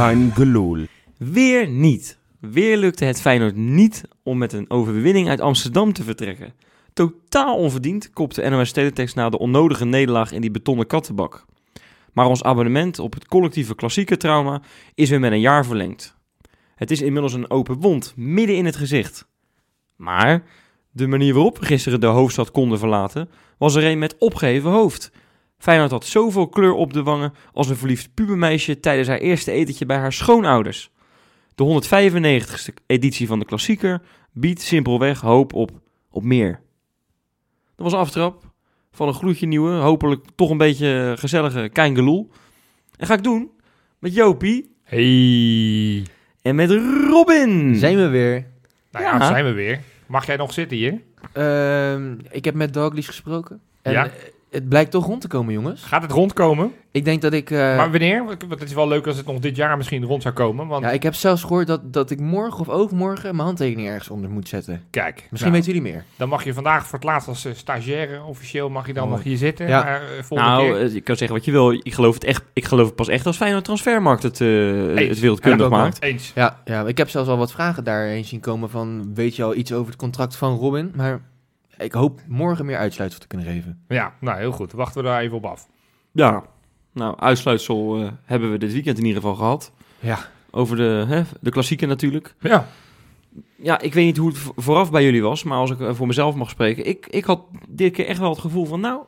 Gelul. Weer niet. Weer lukte het Feyenoord niet om met een overwinning uit Amsterdam te vertrekken. Totaal onverdiend kopte NOS Teletext na de onnodige nederlaag in die betonnen kattenbak. Maar ons abonnement op het collectieve klassieke trauma is weer met een jaar verlengd. Het is inmiddels een open wond, midden in het gezicht. Maar de manier waarop gisteren de hoofdstad konden verlaten, was er een met opgeheven hoofd. Feyenoord had zoveel kleur op de wangen als een verliefd pubermeisje tijdens haar eerste etentje bij haar schoonouders. De 195ste editie van de klassieker biedt simpelweg hoop op, op meer. Dat was een aftrap van een gloedje nieuwe, hopelijk toch een beetje gezellige Kein En ga ik doen met Jopie Hey. en met Robin. Zijn we weer. Nou ja, Ja. zijn we weer. Mag jij nog zitten hier? Ehm, ik heb met Douglas gesproken. En Ja. Het blijkt toch rond te komen, jongens. Gaat het rondkomen? Ik denk dat ik... eh, maar wanneer? Want het is wel leuk als het nog dit jaar misschien rond zou komen. Want ja, ik heb zelfs gehoord dat, dat ik morgen of overmorgen mijn handtekening ergens onder moet zetten. kijk, Misschien nou, weten jullie meer. dan mag je vandaag voor het laatst als eh, stagiaire officieel mag je dan Mooi. nog hier zitten. Ja. Maar, eh, Nou, keer. je kan zeggen wat je wil. Ik geloof het, echt, ik geloof het pas echt als Feyenoord Transfermarkt het, het Ja, wereldkundig ook maakt. Eens. Ja, ja, ik heb zelfs al wat vragen daarheen zien komen van... Weet je al iets over het contract van Robin? Maar ik hoop morgen meer uitsluitsel te kunnen geven. Ja, nou heel goed. Wachten we daar even op af. Ja, nou, uitsluitsel eh, hebben we dit weekend in ieder geval gehad. Ja. Over de, hè, de klassieke natuurlijk. Ja, Ja, ik weet niet hoe het vo- vooraf bij jullie was, maar als ik eh, voor mezelf mag spreken. Ik, ik had dit keer echt wel het gevoel van, nou,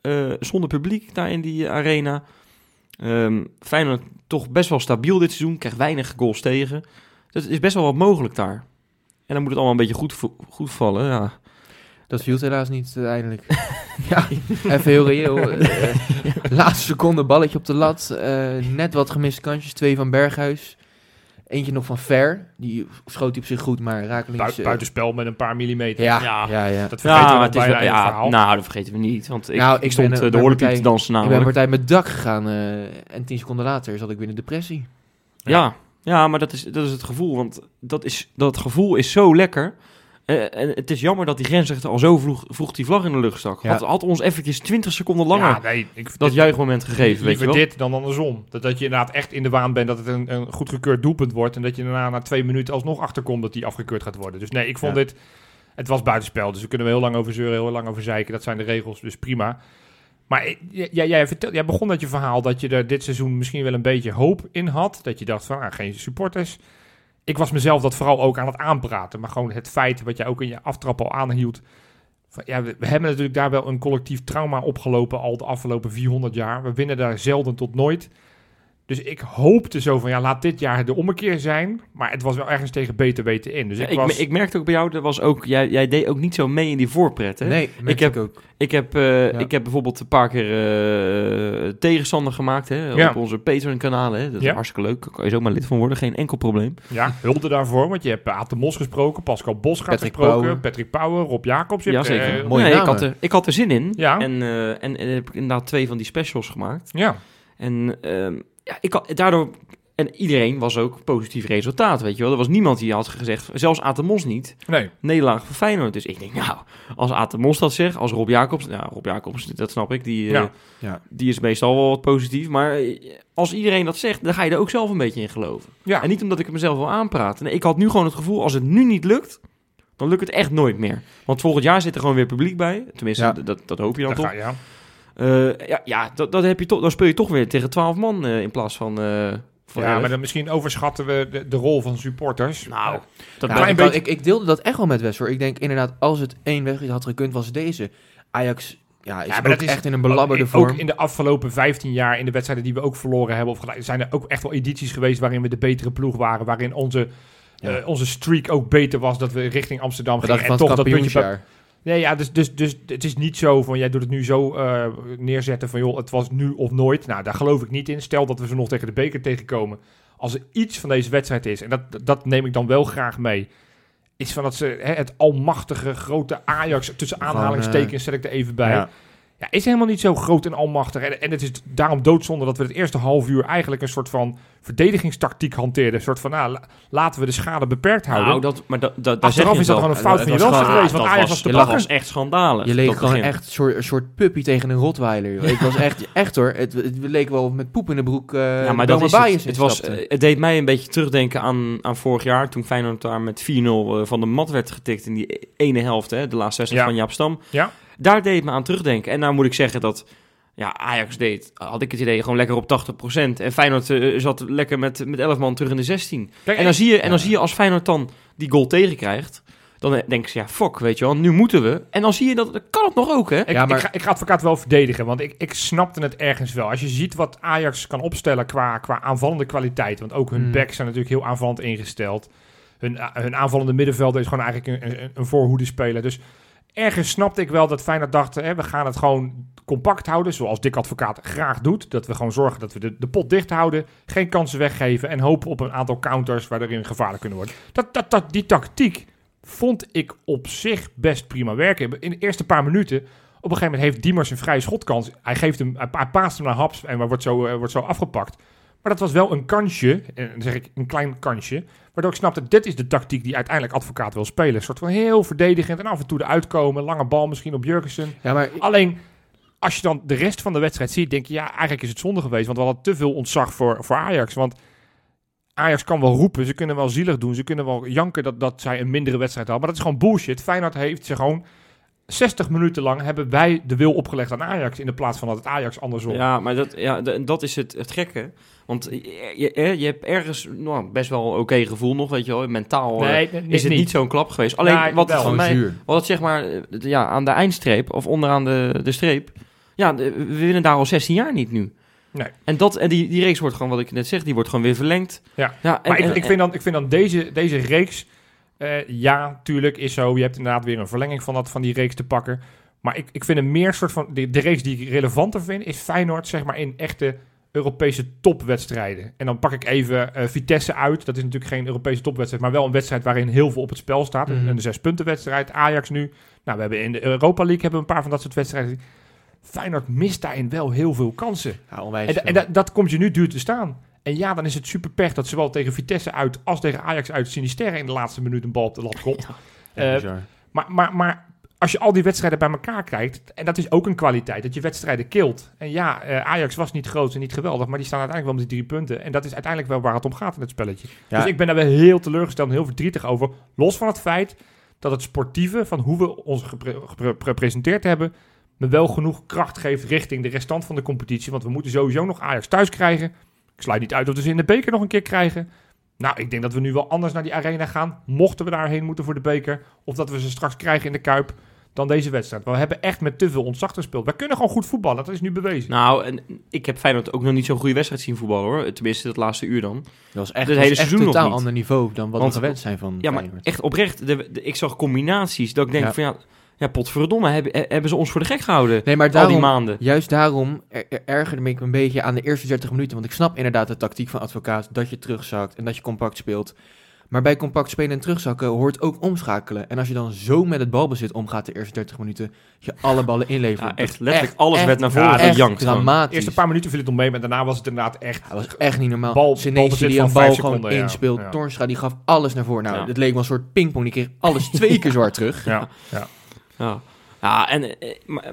eh, zonder publiek daar in die arena. Ehm Feyenoord toch best wel stabiel dit seizoen, krijgt weinig goals tegen. Dus het is best wel wat mogelijk daar. En dan moet het allemaal een beetje goed, goed vallen, ja. Dat viel helaas niet uiteindelijk. ja, even heel reëel. Eh, laatste seconde balletje op de lat. eh, net wat gemiste kansjes. Twee van Berghuis. Eentje nog van Ver. Die schoot hij op zich goed, maar rakelings... Bui- eh, buitenspel met een paar millimeter. ja, Ja. ja, ja, Dat vergeten ja, we nog het is wel, ja, verhaal. nou, dat vergeten we niet. Want ik, Nou, ik, stond ben, eh, eh, de horlepiep te dansen Ik ben namelijk. partij met dak gegaan eh, en tien seconden later zat ik weer in depressie. Ja, ja maar dat is, dat is het gevoel. Want dat, is, dat gevoel is zo lekker. Eh, en het is jammer dat die grensrechter al zo vroeg, vroeg die vlag in de lucht stak. Ja. Had, had ons eventjes 20 seconden langer Ja, nee, ik, dat juichmoment gegeven, weet je Liever wel. dit dan andersom. Dat, dat je inderdaad echt in de waan bent dat het een, een goedgekeurd doelpunt wordt. En dat je daarna na twee minuten alsnog achterkomt dat die afgekeurd gaat worden. Dus nee, ik vond Ja. dit... Het was buitenspel, dus we kunnen we heel lang over zeuren, heel lang over zeiken. Dat zijn de regels, dus prima. Maar jij, jij, jij, vertel- jij begon met je verhaal dat je er dit seizoen misschien wel een beetje hoop in had. Dat je dacht van, ah, geen supporters. Ik was mezelf dat vooral ook aan het aanpraten. Maar gewoon het feit wat jij ook in je aftrap al aanhield. Van, ja, we, we hebben natuurlijk daar wel een collectief trauma opgelopen al de afgelopen 400 jaar. We winnen daar zelden tot nooit. Dus ik hoopte zo van, ja, laat dit jaar de ommekeer zijn. Maar het was wel ergens tegen beter weten in. Dus ik, ik, was... ik merkte ook bij jou, dat was ook, jij, jij deed ook niet zo mee in die voorpret. Hè? Nee, ik heb, ook. ik, heb, eh, Ja. ik heb bijvoorbeeld een paar keer eh, tegenstander gemaakt hè, Ja. op onze Patreon-kanalen. hè. Dat is hartstikke leuk. Daar kan je zomaar lid van worden, geen enkel probleem. Ja, hulde daarvoor, want je hebt Aad de Mos gesproken, Pascal Bosgaard gesproken. Patrick Pauwer, Rob Jacobs. Ja, zeker. eh, mooie Nee, ik, had er, ik had er zin in. Ja. En, eh, en, en heb ik inderdaad twee van die specials gemaakt. ja, En ehm, ja, ik had, daardoor... En iedereen was ook positief resultaat, weet je wel. Er was niemand die had gezegd, zelfs Atemos niet, nee. nederlaag voor Feyenoord. Dus ik denk, nou, als Atemos dat zegt, als Rob Jacobs... Ja, Rob Jacobs, dat snap ik, die, eh, Ja. Ja. die is meestal wel wat positief. Maar eh, als iedereen dat zegt, dan ga je er ook zelf een beetje in geloven. Ja, En niet omdat ik het mezelf wil aanpraten. Nee, ik had nu gewoon het gevoel, als het nu niet lukt, dan lukt het echt nooit meer. Want volgend jaar zit er gewoon weer publiek bij. Tenminste, Ja. dat, dat hoop je dan toch. ga ja. Eh, ja, ja dat, dat heb je toch, dan speel je toch weer tegen 12 man eh, in plaats van. eh ja, maar dan misschien overschatten we de, de rol van supporters. Nou, dat, Ja, ik, beetje- ik, ik deelde dat echt wel met West hoor. Ik denk inderdaad, als het één weg had gekund, was deze. Ajax ja, is Ja, maar ook dat is echt in een belabberde ook, vorm. Ook in de afgelopen 15 jaar, in de wedstrijden die we ook verloren hebben, of gelijk, zijn er ook echt wel edities geweest waarin we de betere ploeg waren. Waarin onze, Ja. onze streak ook beter was, dat we richting Amsterdam Dat gingen. van En toch dat puntje. Nee, ja, dus, dus, dus het is niet zo van, jij doet het nu zo eh, neerzetten van, joh, het was nu of nooit. Nou, daar geloof ik niet in. Stel dat we ze nog tegen de beker tegenkomen. Als er iets van deze wedstrijd is, en dat, dat neem ik dan wel graag mee, is van dat ze hè, het almachtige grote Ajax, tussen Gewoon, aanhalingstekens zet ik er even bij. Ja. Ja, is helemaal niet zo groot en almachtig. En, en het is daarom doodzonde dat we het eerste half uur eigenlijk een soort van verdedigingstactiek hanteerden. Een soort van, nou, la- laten we de schade beperkt houden. Nou, dat, maar dat, Achteraf je is dat het gewoon een wel. fout van je was welste gewoon- geweest, want dat Ajax was, was te dat pakken. was echt schandalig. Je leek gewoon begin. echt een soort, een soort puppy tegen een rotweiler. joh. Het was echt, echt hoor. Het, het leek wel met poep in de broek. eh Ja, maar dat is het. Het, was, eh, het deed mij een beetje terugdenken aan, aan vorig jaar. Toen Feyenoord daar met 4-0 eh, van de mat werd getikt in die ene helft. Hè, de laatste wedstrijd Ja. van Jaap Stam. Ja. Daar deed het me aan terugdenken. En nou moet ik zeggen dat ja, Ajax deed, had ik het idee, gewoon lekker op 80%. En Feyenoord eh, zat lekker met, met 11 man terug in de 16. Kijk, En dan zie je, en dan zie je als Feyenoord dan die goal tegenkrijgt... Dan eh, denk je, ja, fuck, weet je wel, nu moeten we. En dan zie je dat, dan kan het nog ook, hè? Ik, Ja, maar- ik, ga, ik ga advocaat wel verdedigen, want ik, ik snapte het ergens wel. Als je ziet wat Ajax kan opstellen qua, qua aanvallende kwaliteit, want ook hun Hmm. backs zijn natuurlijk heel aanvallend ingesteld. Hun, a- hun aanvallende middenvelder is gewoon eigenlijk een, een, een voorhoede speler. Dus ergens snapte ik wel dat Feyenoord dacht, hè, we gaan het gewoon compact houden, zoals Dick Advocaat graag doet. Dat we gewoon zorgen dat we de, pot dicht houden, geen kansen weggeven en hopen op een aantal counters waarin gevaarlijk kunnen worden. Dat, dat, dat, die tactiek vond ik op zich best prima werken. In de eerste paar minuten, op een gegeven moment heeft Diemers een vrije schotkans. Hij geeft hem, hij paast hem naar Haps en wordt zo, eh, wordt zo afgepakt. Maar dat was wel een kansje, en dan zeg ik een klein kansje, waardoor ik snapte, dit is de tactiek die uiteindelijk advocaat wil spelen. Een soort van heel verdedigend en af en toe eruit komen, lange bal misschien op Jurgensen. Ja, maar Alleen, als je dan de rest van de wedstrijd ziet, denk je, ja, eigenlijk is het zonde geweest. Want we hadden te veel ontzag voor, voor Ajax. Want Ajax kan wel roepen, ze kunnen wel zielig doen, ze kunnen wel janken dat, dat zij een mindere wedstrijd hadden. Maar dat is gewoon bullshit. Feyenoord heeft ze gewoon 60 minuten lang hebben wij de wil opgelegd aan Ajax in de plaats van dat het Ajax andersom. Ja, maar dat, ja, dat is het, het gekke. Want je, je, je hebt ergens nou, best wel een oké gevoel nog, weet je wel. Mentaal eh, nee, nee, is het niet, zo'n klap geweest. Alleen Ja, wat, voor mij, zuur. wat het zeg maar eh, ja, aan de eindstreep of onderaan de, de streep. Ja, we winnen daar al 16 jaar niet nu. Nee. En, dat, en die, die reeks wordt gewoon, wat ik net zeg, die wordt gewoon weer verlengd. Ja. ja en, Maar ik, en- ik, vind dan, ik vind dan deze, deze reeks... eh, ja, tuurlijk is zo. Je hebt inderdaad weer een verlenging van, dat, van die reeks te pakken. Maar ik, ik vind een meer soort van... De, de reeks die ik relevanter vind, is Feyenoord zeg maar in echte Europese topwedstrijden. En dan pak ik even eh, Vitesse uit. Dat is natuurlijk geen Europese topwedstrijd, maar wel een wedstrijd waarin heel veel op het spel staat. Mhm. Een zes punten wedstrijd. Ajax nu. Nou, we hebben in de Europa League hebben we een paar van dat soort wedstrijden. Feyenoord mist daarin wel heel veel kansen. Ja, onwijs En, dat, dat komt je nu duur te staan. En ja, dan is het super pech dat zowel tegen Vitesse uit als tegen Ajax uit Sinisterre in de laatste minuut een bal op de lat komt. Ja. Eh. Maar, maar, maar als je al die wedstrijden bij elkaar kijkt, en dat is ook een kwaliteit, dat je wedstrijden kilt. En ja, eh, Ajax was niet groot en niet geweldig, maar die staan uiteindelijk wel met die drie punten. En dat is uiteindelijk wel waar het om gaat in het spelletje. Ja. Dus ik ben daar wel heel teleurgesteld en heel verdrietig over. Los van het feit dat het sportieve, van hoe we ons gepre- gepre- gepresenteerd hebben, me wel genoeg kracht geeft richting de restant van de competitie. Want we moeten sowieso nog Ajax thuis krijgen. Ik sluit niet uit of we ze in de beker nog een keer krijgen. Nou, ik denk dat we nu wel anders naar die arena gaan. Mochten we daarheen moeten voor de beker. Of dat we ze straks krijgen in de Kuip. Dan deze wedstrijd. We hebben echt met te veel ontzag gespeeld. Wij kunnen gewoon goed voetballen. Dat is nu bewezen. Nou, en ik heb Feyenoord ook nog niet zo'n goede wedstrijd zien voetballen hoor. Tenminste, het laatste uur dan. Dat was echt, Het dat hele echt seizoen totaal ander niveau dan wat Want- we gewend zijn van Ja, maar Feyenoord. echt oprecht. De, de- ik zag combinaties dat ik denk Ja. van ja, ja potverdomme, hebben, hebben ze ons voor de gek gehouden Nee, maar al die daarom, maanden. juist daarom er, er- ergerde me ik een beetje aan de eerste 30 minuten. Want ik snap inderdaad de tactiek van advocaat dat je terugzakt en dat je compact speelt. Maar bij compact spelen en terugzakken hoort ook omschakelen. En als je dan zo met het balbezit omgaat de eerste 30 minuten, je alle ballen inlevert. Ja, dat echt letterlijk alles echt- werd naar ja, voren echt gejankt. gewoon. De dramatisch. eerste paar minuten viel het nog mee. Maar daarna was het inderdaad echt... Dat was echt niet normaal. Bal- Senesi balbezit die van een vijf bal gewoon seconden, ja. inspeelt. Ja. Torstra die gaf alles naar voren. Nou, Ja. het leek wel een soort pingpong. Die kreeg alles twee keer zwart terug. Ja, ja. Ja, ja en maar, eh,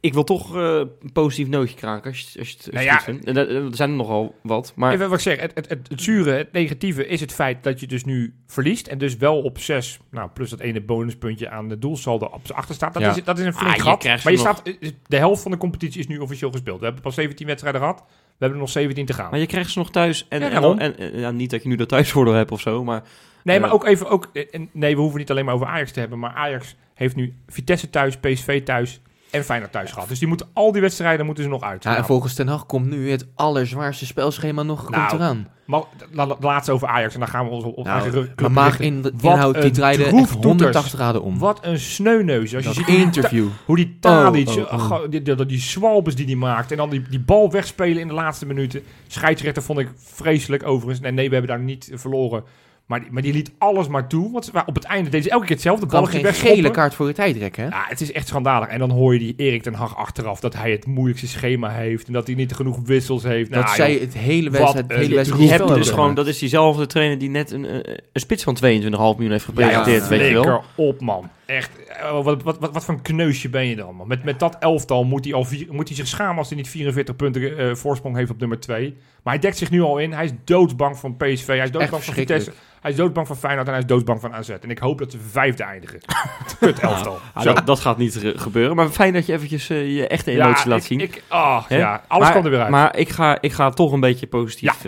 ik wil toch eh, een positief nootje kraken als je, als je het Nou ja, vindt. Er zijn er nogal wat, maar Even wat ik zeg, het, het, het, het zure, het negatieve is het feit dat je dus nu verliest. En dus wel op 6, nou, plus dat ene bonuspuntje aan de doelsaldo op z'n achter staat. Dat, Ja. is, dat is een flink Ah, gat. Maar je nog. staat, de helft van de competitie is nu officieel gespeeld. We hebben pas 17 wedstrijden gehad. We hebben er nog 17 te gaan. Maar je krijgt ze nog thuis. En, Ja, en, daarom. en, en- ja, niet dat je nu dat thuisvoordeel hebt of zo, maar Nee, maar ook even, ook, eh, en nee, we hoeven niet alleen maar over Ajax te hebben. Maar Ajax heeft nu Vitesse thuis, PSV thuis en Feyenoord thuis gehad. Dus die moeten, al die wedstrijden moeten ze nog uit. Ja, en volgens Ten Hag komt nu het allerzwaarste spelschema nog Nou, komt eraan. maar la- la- laatste over Ajax en dan gaan we ons op, op Nou, eigen Maar maag in de inhoud, die draaide echt droeftoeters. 180 graden om. Wat een sneuneus. Als je ziet hoe die interview. Hoe die Tadic, Oh, oh, oh. oh, die, die, die swalbes die hij maakt. En dan die, die bal wegspelen in de laatste minuten. Scheidsrechter vond ik vreselijk overigens. Nee, nee, we hebben daar niet verloren. Maar, die- maar die liet alles maar toe. Want op het einde deed ze elke keer hetzelfde. kan Balletje geen gele kaart voor je tijd trekken, hè? Ja, het is echt schandalig. En dan hoor je die Erik ten Hag achteraf dat hij het moeilijkste schema heeft. En dat hij niet genoeg wissels heeft. dat Nou, zij joh, het hele wedstrijd, het hele wedstrijd Die niet heb je spel dus hebben gewoon, dat is diezelfde trainer die net een, eh, een spits van 22,5 miljoen heeft gepresenteerd, Ja, weet je wel. Lekker op, man. Echt, eh, wat, wat, wat, wat voor een kneusje ben je dan, man. Met, met dat elftal moet hij, al vier, moet hij zich schamen als hij niet 44 punten eh, voorsprong heeft op nummer 2. Maar hij dekt zich nu al in. Hij is doodsbang van PSV. Hij is doodsbang van. Vitesse. Hij is doodsbang van Feyenoord en hij is doodsbang van AZ. En ik hoop dat ze vijfde eindigen. Kut elftal. Ah, Zo. dat, dat gaat niet ge- gebeuren. Maar fijn dat je eventjes eh, je echte Ja, emotie laat ik- zien. Ik, ah, ja, alles maar, kwam er weer uit. Maar ik ga, ik ga het toch een beetje positief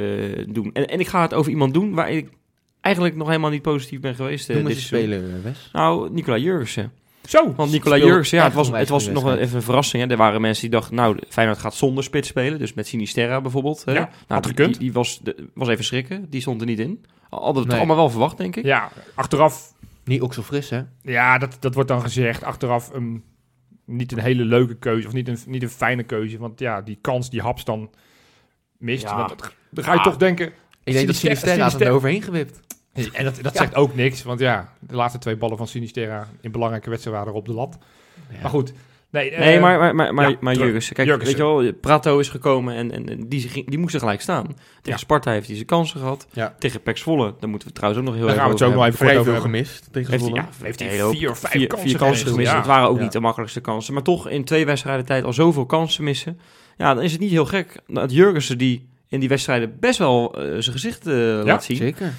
doen. En, en ik ga het over iemand doen waar ik eigenlijk nog helemaal niet positief ben geweest. Noem eens dit een eh, Wes. Nou, Nicola Jurgensen. Zo. Want Nicola Jurgensen, ja, het was, een het was nog wedstrijd. even een verrassing. Hè. Er waren mensen die dachten, nou, Feyenoord gaat zonder spits spelen. Dus met Sinisterra bijvoorbeeld. Hè. Ja, nou, had die, die, die was, de- was even schrikken. Die stond er niet in. Hadden we het Nee. allemaal wel verwacht, denk ik. Ja, achteraf Niet ook zo fris, hè? Ja, dat, dat wordt dan gezegd. Achteraf een, niet een hele leuke keuze. Of niet een, niet een fijne keuze. Want ja, die kans die Haps dan mist. Ja. Want dat- dan ga je Ah. toch denken... Ik denk dat Sinister- Sinisterra had er overheen gewipt. En dat, dat zegt ook niks. Want ja, de laatste twee ballen van Sinisterra in belangrijke wedstrijden waren op de lat. Maar goed. Nee, Nee, eh, maar, maar, maar, maar, ja, maar terug. Jurgensen, kijk, Jurgensen. weet je wel, Prato is gekomen en, en, en die, ging- die moest er gelijk staan. Tegen Ja. Sparta heeft hij zijn kansen gehad. Ja. Tegen Pek Zwolle, daar moeten we trouwens ook nog heel Daar even gaan we het over zo nog even veel over hebben. gemist tegen Heeft hij, Zwolle. ja, Heeft hij vier of vijf vier, kansen vier kansen gegeven, gemist. ja. Het waren ook Ja. niet de makkelijkste kansen. Maar toch in twee wedstrijden tijd al zoveel kansen missen. Ja, dan is het niet heel gek dat Jurgensen die in die wedstrijden best wel eh, zijn gezicht eh, laat zien. Zeker.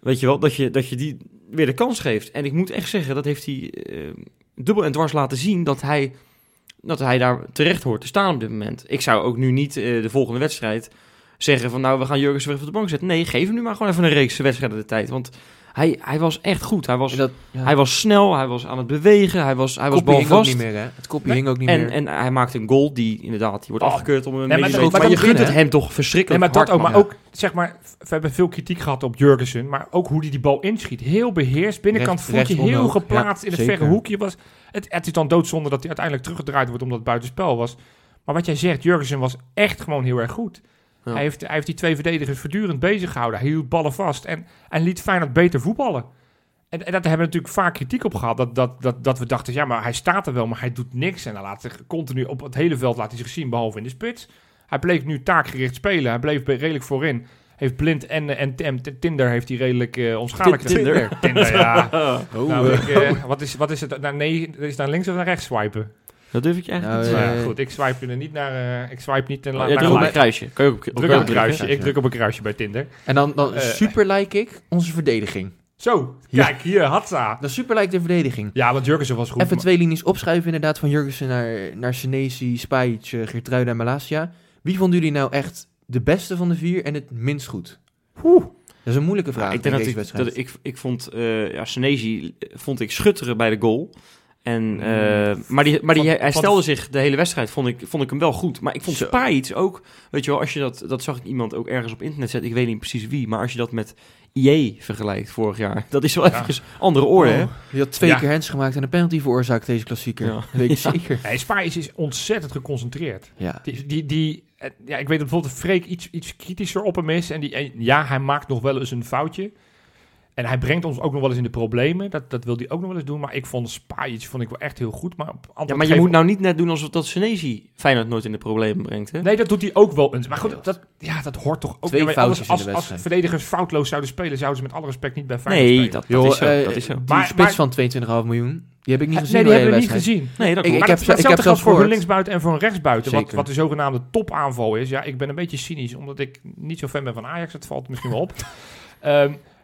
Weet je wel, dat je, dat je die weer de kans geeft. En ik moet echt zeggen, dat heeft hij eh, dubbel en dwars laten zien dat hij, dat hij daar terecht hoort te staan op dit moment. Ik zou ook nu niet eh, de volgende wedstrijd zeggen van nou, we gaan Jurgens weer op de bank zetten. Nee, geef hem nu maar gewoon even een reeks wedstrijden de tijd. Want hij, hij was echt goed. Hij was, En dat, ja. hij was snel, hij was aan het bewegen, hij was, hij was hing ook niet meer, hè? Het kopje Nee. hing ook niet En, meer. en hij maakte een goal die inderdaad, die wordt Oh. afgekeurd om een Nee, maar medisch dat- maar, maar je gunt begin, het hem toch Nee, verschrikkelijk maar dat hard, ook. Maar ook, zeg maar, we hebben veel kritiek gehad op Jurgensen. Maar ook hoe hij die bal inschiet. Heel beheerst. Binnenkant Recht- voetje heel omhoog. geplaatst Ja, in het zeker. verre hoekje. Was, het, het is dan doodzonde dat hij uiteindelijk teruggedraaid wordt omdat het buitenspel was. Maar wat jij zegt, Jurgensen was echt gewoon heel erg goed. Ja. Hij, heeft, hij heeft die twee verdedigers voortdurend bezig gehouden. Hij hield ballen vast en, en liet Feyenoord beter voetballen. En, en dat hebben we natuurlijk vaak kritiek op gehad. Dat, dat, dat, dat we dachten, ja, maar hij staat er wel, maar hij doet niks. En hij laat zich continu op het hele veld laat hij zich zien, behalve in de spits. Hij bleef nu taakgericht spelen. Hij bleef redelijk voorin. Heeft Blind en, en, en Tinder heeft hij redelijk eh onschadelijk Tinder. Tinder, ja. Oh, Nou, ik, eh, wat, is, wat is het? Nou, nee, is naar links of naar rechts swipen? Dat durf ik je eigenlijk Nou, niet te zeggen. ja, goed, ik swipe er niet naar. eh, ik swipe niet naar, Ja, naar druk op een like. kruisje. Kan je ook op, Druk op een kruisje. Ik druk op een kruisje bij Tinder. En dan, dan Eh. super like ik onze verdediging. Zo, Ja. kijk hier, Hatsa. Dan super like de verdediging. Ja, want Jurgensen was goed. Even maar- twee linies opschuiven inderdaad van Jurgensen naar, naar Senesi, Spajic, uh, Geertruida en Malasia. Wie vonden jullie nou echt de beste van de vier en het minst goed? Oeh. Dat is een moeilijke vraag Ja, ik in denk dat deze ik, wedstrijd. dat ik, ik vond, eh ja, Senesi eh, vond ik schutteren bij de goal. En, eh, maar die, maar die, Van- hij van- stelde zich de hele wedstrijd, vond ik, vond ik hem wel goed. Maar ik vond Zo. Spajic ook, weet je wel, als je dat, dat zag ik iemand ook ergens op internet zetten, ik weet niet precies wie, maar als je dat met IE vergelijkt vorig jaar, dat is wel Ja. eventjes andere orde, hè? Oh, die had twee Ja. keer hands gemaakt en een penalty veroorzaakt deze klassieker. Ja. Weet ik zeker. Nee, Spaijs is ontzettend geconcentreerd. Ja. Die, die, die, eh, ja, ik weet dat bijvoorbeeld Freek iets, iets kritischer op hem is. En die, en ja, hij maakt nog wel eens een foutje. En hij brengt ons ook nog wel eens in de problemen. Dat, dat wil hij ook nog wel eens doen. Maar ik vond Spajic vond ik wel echt heel goed. Maar, Ja, maar je moet nou niet net doen alsof dat Senesi Feyenoord nooit in de problemen brengt, hè? Nee, dat doet hij ook wel eens. Maar goed, dat, ja, dat hoort toch ook... Twee Ja, foutjes als, in de als, verdedigers foutloos zouden spelen... zouden ze met alle respect niet bij Feyenoord Nee, spelen. dat, dat zo. eh, dat is zo. Die Maar- spits maar- van 22,5 miljoen, die heb ik niet gezien. nee, die hebben we hele niet gezien. Nee, dat Ik-. Maar heb dat, ik heb geldt zelfs voor een linksbuiten en voor een rechtsbuiten. Wat, wat de zogenaamde topaanval is. Ja, ik ben een beetje cynisch, omdat ik niet zo fan ben van Ajax. Het valt misschien wel op.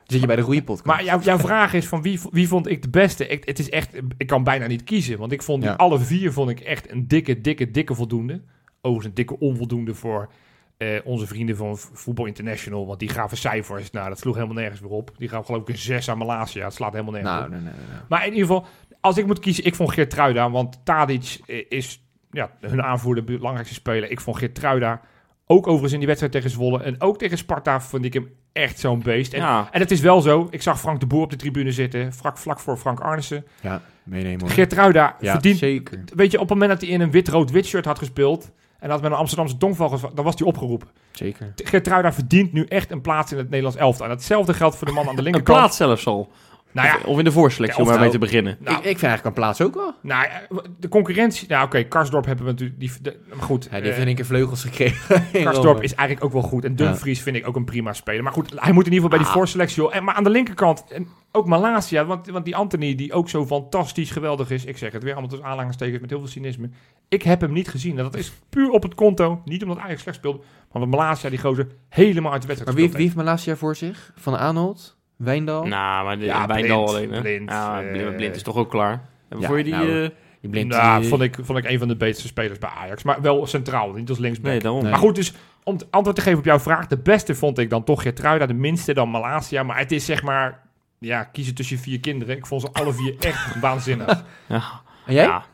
Zit je bij de goede podcast. maar jouw, jouw vraag is van wie, wie vond ik de beste? Ik, het is echt, ik kan bijna niet kiezen. Want ik vond die Ja. alle vier vond ik echt een dikke, dikke, dikke voldoende. Overigens een dikke onvoldoende voor eh, onze vrienden van Voetbal International. Want die gaven cijfers. Nou, dat sloeg helemaal nergens weer op. Die gaven geloof ik een 6 aan Malasia. Het slaat helemaal nergens nou, op. nee, nee, nee, nee. Maar in ieder geval, als ik moet kiezen, ik vond Geertruida. Want Tadic eh, is ja, hun aanvoerder, belangrijkste speler. Ik vond Geertruida ook overigens in die wedstrijd tegen Zwolle. En ook tegen Sparta vond ik hem echt zo'n beest. En, Ja, en het is wel zo, ik zag Frank de Boer op de tribune zitten. Vlak, vlak voor Frank Arnissen. Ja, meenemen hoor. Geertruida Ja, verdient... zeker. Weet je, op het moment dat hij in een wit-rood-wit shirt had gespeeld... En dat met een Amsterdamse tongval was, dan was hij opgeroepen. Zeker. Geertruida verdient nu echt een plaats in het Nederlands elftal. En hetzelfde geldt voor de man aan de Een linkerkant. plaats zelfs al. Nou ja, Of, in de voorselectie, Ja, om of maar mee nou- te beginnen. nou, ik, ik vind eigenlijk een plaats ook wel. nou, ja, de concurrentie... Nou oké, Karsdorp hebben we natuurlijk... Die, de- maar goed, Hij heeft eh, in één keer vleugels gekregen. Karsdorp is eigenlijk ook wel goed. En Dumfries vind ik ook een prima speler. Maar goed, hij moet in ieder geval bij die Ah. voorselectie. joh. En, maar aan de linkerkant, en ook Malasia. Want, want die Anthony, die ook zo fantastisch geweldig is. Ik zeg het weer allemaal tussen aanhalingstekens met heel veel cynisme. Ik heb hem niet gezien. En dat is puur op het konto. Niet omdat Ajax slecht speelde. Maar omdat Malasia, die gozer, helemaal uit de wedstrijd Maar wie, wie heeft Malasia voor zich? Van Arnold? Wijndal? Nou, maar de, Ja, Wijndal Blind, alleen. Hè? Blind, ja, eh, Blind, Blind is toch ook klaar. En ja, voor je die... nou, eh, Die blind Nou, die- vond, ik, vond ik een van de betere spelers bij Ajax. Maar wel centraal, niet als linksback. nee, daarom. Nee. Maar goed, dus om het antwoord te geven op jouw vraag. De beste vond ik dan toch Gertruida. De minste dan Malasia. Maar het is zeg maar... Ja, kiezen tussen je vier kinderen. Ik vond ze alle vier echt waanzinnig. Ja. En jij, Ja.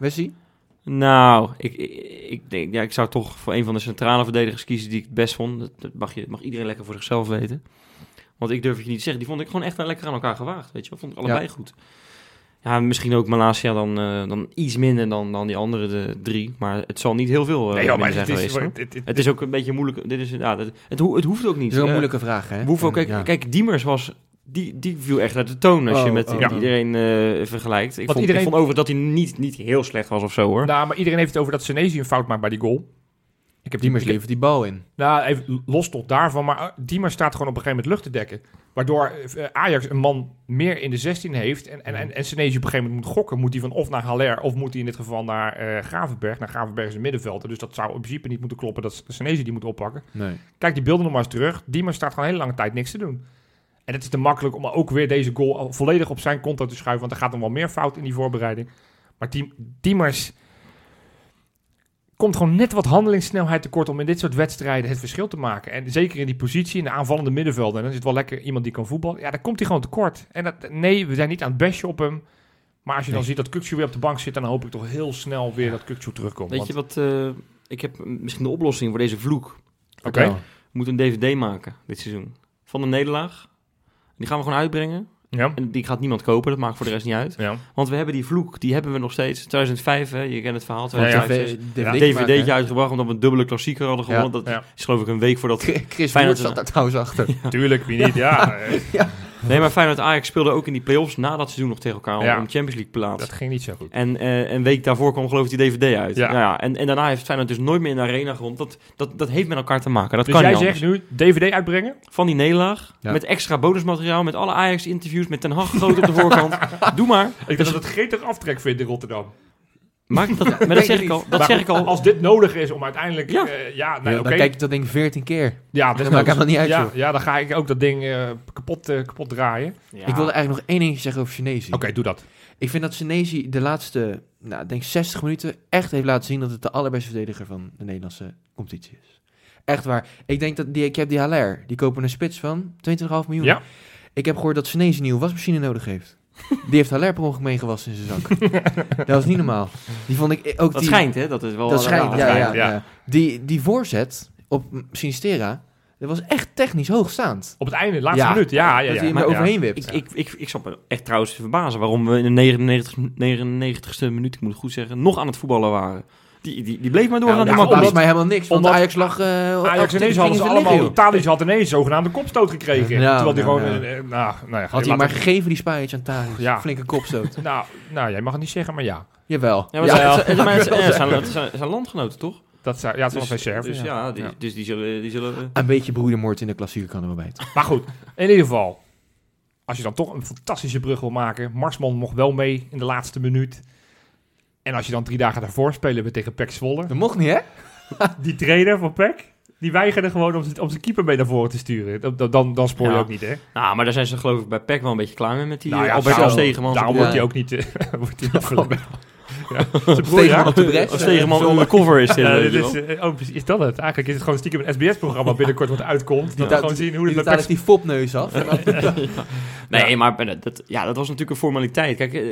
Nou, ik, ik, ik denk, ja, ik zou toch voor een van de centrale verdedigers kiezen die ik het best vond. Dat, dat mag, je, mag iedereen lekker voor zichzelf weten. Want ik durf het je niet te zeggen. Die vond ik gewoon echt wel lekker aan elkaar gewaagd. Weet je wel, vond ik allebei goed. Ja, misschien ook Malasia dan, eh, dan iets minder dan, dan die andere de drie. Maar het zal niet heel veel eh Nee, joh, maar het zijn is, geweest. hoor. het, het- Het is ook een beetje moeilijk. Dit is, ja, dat, het, ho- het hoeft ook niet. Is wel een Eh, moeilijke vraag, hè? we hoeven ook, En, kijk, ja. kijk, Diemers was... Die, die viel echt uit de toon als je Oh, met oh, met oh. iedereen eh, vergelijkt. Ik vond, iedereen- ik vond over dat hij niet, niet heel slecht was of zo hoor. Nou, maar iedereen heeft het over dat Senesi een fout maakt bij die goal. Ik heb Diemers levert die bal in. Nou, even los tot daarvan. Maar uh, Diemers staat gewoon op een gegeven moment lucht te dekken. Waardoor eh, Ajax een man meer in de 16 heeft. En, en, en, en Senesi op een gegeven moment moet gokken. Moet hij van of naar Haller of moet hij in dit geval naar eh, Gravenberg. Naar Gravenberg is een middenvelder. Dus dat zou in principe niet moeten kloppen dat Senesi die moet oppakken. Nee. Kijk die beelden nog maar eens terug. Diemers staat gewoon een hele lange tijd niks te doen. En het is te makkelijk om ook weer deze goal al volledig op zijn konto te schuiven. Want er gaat nog wel meer fout in die voorbereiding. Maar Diem- Diemers komt gewoon net wat handelingssnelheid tekort om in dit soort wedstrijden het verschil te maken. En zeker in die positie, in de aanvallende middenvelden. En dan zit wel lekker iemand die kan voetballen. Ja, dan komt hij gewoon tekort. En dat, nee, we zijn niet aan het bestje op hem. Maar als je dan ziet dat Kukcu weer op de bank zit, dan hoop ik toch heel snel weer dat Kukcu terugkomt. Weet Want- je wat, eh, ik heb misschien de oplossing voor deze vloek. Oké. We moeten een DVD maken dit seizoen. Van de nederlaag. Die gaan we gewoon uitbrengen. Ja. En die gaat niemand kopen, dat maakt voor de rest niet uit. Ja. Want we hebben die vloek, die hebben we nog steeds. 2005, hè, je kent het verhaal. Ja, ja. 2005 DVD Ja. DVD'tje uitgebracht omdat we een dubbele klassieker hadden gewonnen. Dat Ja. is geloof ik een week voordat... Chris Feyenoord zat daar trouwens achter. Tuurlijk, wie niet. Ja, Nee, maar Feyenoord Ajax speelde ook in die play-offs na dat seizoen nog tegen elkaar om Ja. om Champions League plaats. dat ging niet zo goed. En eh, een week daarvoor kwam geloof ik die DVD uit. Ja. Ja. ja, en, en daarna heeft Feyenoord dus nooit meer in de arena gerond. Dat, dat, dat heeft met elkaar te maken. Dat Dus kan jij niet zegt nu DVD uitbrengen? Van die nederlaag, Ja. met extra bonusmateriaal, met alle Ajax-interviews, met Ten Hag groot op de voorkant. Doe maar. Ik denk dat het gretig aftrek vindt in Rotterdam. Dat, maar dat zeg ik ik al. niet. Dat Maar zeg ik al. Als dit nodig is om uiteindelijk... Ja, Ja. ja nee, oké. Dan kijk je dat ding 14 keer. Ja, Dat maakt helemaal niet uit, ja, joh. ja, dan ga ik ook dat ding eh, kapot, eh, kapot draaien. Ja. Ik wilde eigenlijk nog één dingetje zeggen over Chinese. Oké, doe dat. Ik vind dat Senesi de laatste, nou, ik denk 60 minuten echt heeft laten zien dat het de allerbeste verdediger van de Nederlandse competitie is. Echt waar. Ik denk dat die, ik heb die Haller, die kopen een spits van 22,5 miljoen. Ja. Ik heb gehoord dat Senesi een nieuwe wasmachine nodig heeft. Die heeft Haller per ongeluk meegewassen in zijn zak. dat was niet normaal. Die vond ik ook Dat die, schijnt, hè? Dat is wel Dat schijnt, ja, ja, ja. ja. Die, die voorzet op Sinistera, dat was echt technisch hoogstaand. Op het einde, laatste Ja. minuut. Ja, ja, dat ja. hij hem Maar- er ja. overheen wipt. Ik, ik, ik, ik zat me echt trouwens te verbazen waarom we in de 99, 99ste minuut, ik moet het goed zeggen, nog aan het voetballen waren. Die, die, die bleef maar doorgaan. Ja, dat is mij helemaal niks, want omdat- Ajax lag... eh, Ajax ineens hadden ze allemaal... Italië had ineens zogenaamde kopstoot gekregen. Ja, terwijl die nou, gewoon... ja. eh, eh, nou, nou ja, Had hij maar het- gegeven, die Spijs aan. Ja. Flinke kopstoot. Nou, nou, jij mag het niet zeggen, maar ja. Jawel. Ja, maar het zijn- zijn- zijn- zijn- zijn landgenoten, toch? Dat zou, ja, het was Dus, Servië. dus ja, die, Ja. dus die zullen... Die zullen eh, Een beetje broedermoord in de klassieker kan er wel bij. Maar goed, in ieder geval. Als je dan toch een fantastische brug wil maken. Marsman mocht wel mee in de laatste minuut. En als je dan drie dagen daarvoor spelen we tegen Pek Zwolle. Dat mocht niet, hè? Die trainer van Pek, die weigerde gewoon om, om zijn keeper mee naar voren te sturen. Dan, dan- dan, spoor je Ja. ook niet, hè? nou, maar daar zijn ze geloof ik bij PEC wel een beetje klaar mee met die Nou eh, ja, Albert zo. als tegenman. Daarom Ja. wordt hij ook niet... eh, wordt hij niet. ja. Tegenman op de tegenman undercover is dit. Ja, is, eh, oh, precies, is dat het? Eigenlijk is het gewoon stiekem een SBS-programma binnenkort wat uitkomt. Dat we Ja. gewoon zien hoe het eigenlijk die fopneus af. Nee, maar eh, dat, ja, dat was natuurlijk een formaliteit. Kijk, eh,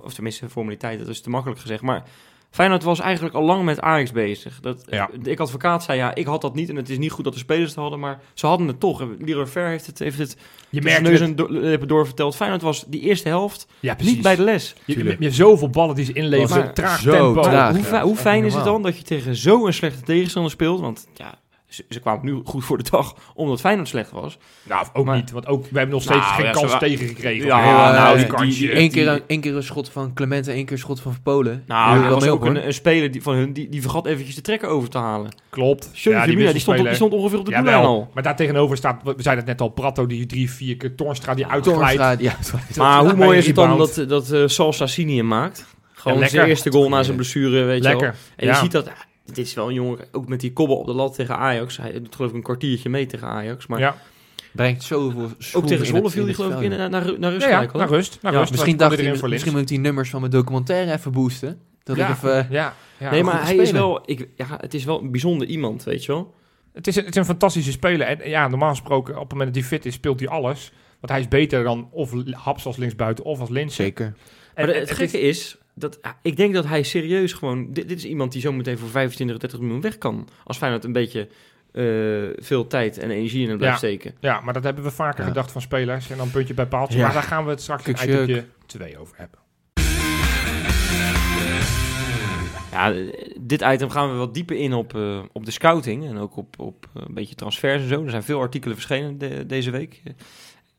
of tenminste, formaliteit, dat is te makkelijk gezegd. Maar Feyenoord was eigenlijk al lang met Ajax bezig. Dat, Ja. Ik advocaat zei, ja, ik had dat niet en het is niet goed dat de spelers het hadden, maar ze hadden het toch. En Leroy Ver heeft het, heeft het Je merkt neus en lippen doorverteld. Feyenoord was die eerste helft Ja, precies. niet bij de les. Je, je, hebt zoveel ballen die ze inleveren. Traag zo tempo. traag. Hoe, ja. hoe fijn is het dan dat je tegen zo'n slechte tegenstander speelt? Want ja, ze, ze kwamen nu goed voor de dag omdat Feyenoord slecht was. Nou, ook Maar- niet. Want ook, we hebben nog steeds Nou, geen ja, kans tegengekregen. Ja, nou, die die- kansje. die- Eén keer, die- een, één keer een schot van Clement en één keer een schot van Verpolen. Nou, er wel was ook op, een, een speler die, van hun die, die vergat eventjes de trekker over te halen. Klopt. Ja, die, die, stond, die ongeveer op de doellijn al. Maar daar tegenover staat, we zeiden het net al, Prato die drie, vier keer, Toornstra die uitglijdt. Ja. Maar hoe mooi is het dan dat, dat eh Sal Sassini hem maakt? Gewoon zijn eerste goal na zijn blessure, weet je wel. Lekker. En je ziet dat, dit is wel een jongen, ook met die kobbel op de lat tegen Ajax. Hij doet geloof ik een kwartiertje mee tegen Ajax. Maar Ja, Brengt zoveel ook tegen Zwolle viel hij geloof ik in, ja. naar, naar, naar rust ja, ja, naar rust. Naar Ja, rust. Misschien dacht voor misschien links. moet ik die nummers van mijn documentaire even boosten. Dat ja, ik even... ja, ja. nee, maar hij is wel, ik, ja, het is wel een bijzonder iemand, weet je wel. Het is, een, het is een fantastische speler. En ja, normaal gesproken, op het moment dat hij fit is, speelt hij alles. Want hij is beter dan of Haps als linksbuiten of als Linsen. Zeker. En, Maar het gekke is, dat, ja, ik denk dat hij serieus gewoon... Dit, dit is iemand die zometeen voor 25, 30 miljoen weg kan. Als Feyenoord een beetje eh, veel tijd en energie in hem blijft Ja. steken. Ja, maar dat hebben we vaker Ja. gedacht van spelers. En dan puntje bij paaltje. Ja. Maar daar gaan we het straks in itemje 2 over hebben. Ja, dit item gaan we wat dieper in op, eh, op de scouting en ook op, op eh, een beetje transfers en zo. Er zijn veel artikelen verschenen de- deze week.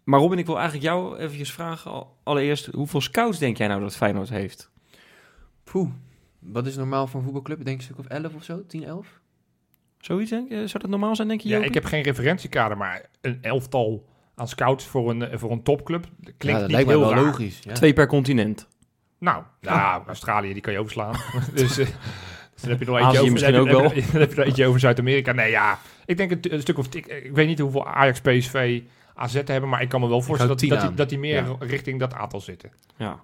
Maar Robin, ik wil eigenlijk jou eventjes vragen. al- Allereerst, hoeveel scouts denk jij nou dat Feyenoord heeft? Poeh. Wat is normaal voor een voetbalclub? Denk ik een stuk of 11 of zo? 10, 11? Zoiets, denk je? Zou dat normaal zijn, denk je, Ja, Jopie? ik heb geen referentiekader, maar een elftal aan scouts voor een, eh, voor een topclub klinkt ja, dat niet lijkt heel wel raar. logisch. Ja. Twee per continent. Nou, ja, Australië, die kan je overslaan. dus, eh, dus dan heb je nog eentje over, misschien ook dan heb je- Dan heb je er eentje over Zuid-Amerika. Nee, ja, ik denk een, een stuk of... Ik, ik weet niet hoeveel Ajax, PSV, AZ hebben, maar ik kan me wel voorstellen dat, dat, die, dat die meer Ja. richting dat aantal zitten. Ja.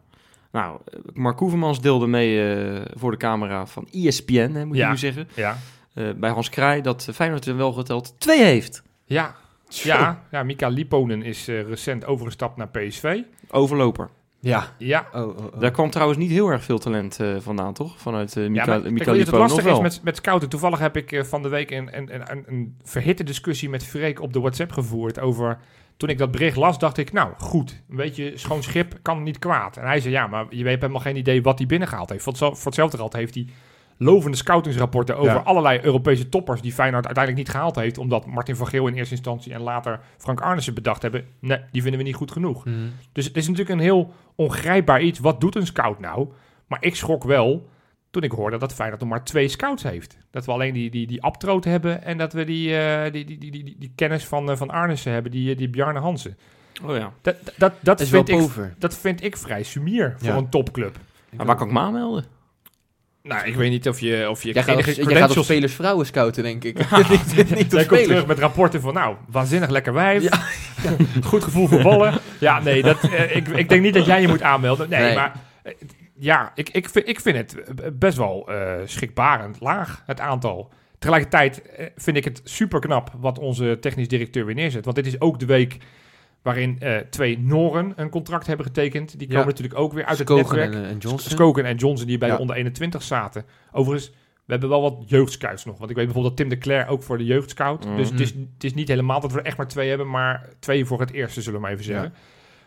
Nou, eh, Mark Hoevermans deelde mee eh, voor de camera van ESPN, hè, moet je Ja. nu zeggen. Ja, eh, bij Hans Kraai, dat Feyenoord er wel geteld twee heeft. ja, ja, ja Mika Liponen is eh, recent overgestapt naar PSV. Overloper. Ja. Ja, Oh, oh, oh. Daar kwam trouwens niet heel erg veel talent eh, vandaan, toch? Vanuit eh Mika, ja, maar, Mika Liponen, het lastig is met, met scouten. Toevallig heb ik van de week een, een, een, een verhitte discussie met Freek op de WhatsApp gevoerd over... Toen ik dat bericht las, dacht ik, nou goed, een beetje schoon schip kan niet kwaad. En hij zei, ja, maar je hebt helemaal geen idee wat hij binnengehaald heeft. Voor, hetzel- voor hetzelfde geld heeft hij lovende scoutingsrapporten over Ja. allerlei Europese toppers die Feyenoord uiteindelijk niet gehaald heeft. Omdat Martin van Geel in eerste instantie en later Frank Arnissen bedacht hebben, nee, die vinden we niet goed genoeg. Mhm. Dus het is natuurlijk een heel ongrijpbaar iets. Wat doet een scout nou? Maar ik schrok wel toen ik hoorde dat Feyenoord nog maar twee scouts heeft. Dat we alleen die, die, die Abtroot hebben en dat we die, eh, die, die, die, die, die, die kennis van, eh, van Arnissen hebben, die, eh, die Bjarne Hansen. Oh ja. Dat, dat, dat, Dat is wel vind ik, dat vind ik vrij sumier voor Ja. een topclub. Maar waar kan ik me aanmelden? Nou, ik weet niet of je, of je Jij gaat, op, jij gaat op spelers vrouwen scouten, denk ik. niet, niet op Jij komt spelers. terug met rapporten van, nou, waanzinnig lekker wijf. Ja. Goed gevoel voor ballen. Ja, nee, dat, eh, ik, ik denk niet dat jij je moet aanmelden. Nee, Nee. maar ja, ik, ik, vind, ik vind het best wel eh, schrikbarend laag, het aantal. Tegelijkertijd eh, vind ik het super knap wat onze technisch directeur weer neerzet. Want dit is ook de week waarin eh, twee Noren een contract hebben getekend. Die Ja. komen natuurlijk ook weer uit het netwerk. en, en Johnson. Skoken en Johnson die bij Ja. de onder 21 zaten. Overigens, we hebben wel wat jeugdscouts nog. Want ik weet bijvoorbeeld dat Tim de Cler ook voor de jeugdscout. Mhm. Dus het is, het is niet helemaal dat we er echt maar twee hebben, maar twee voor het eerste, zullen we maar even zeggen.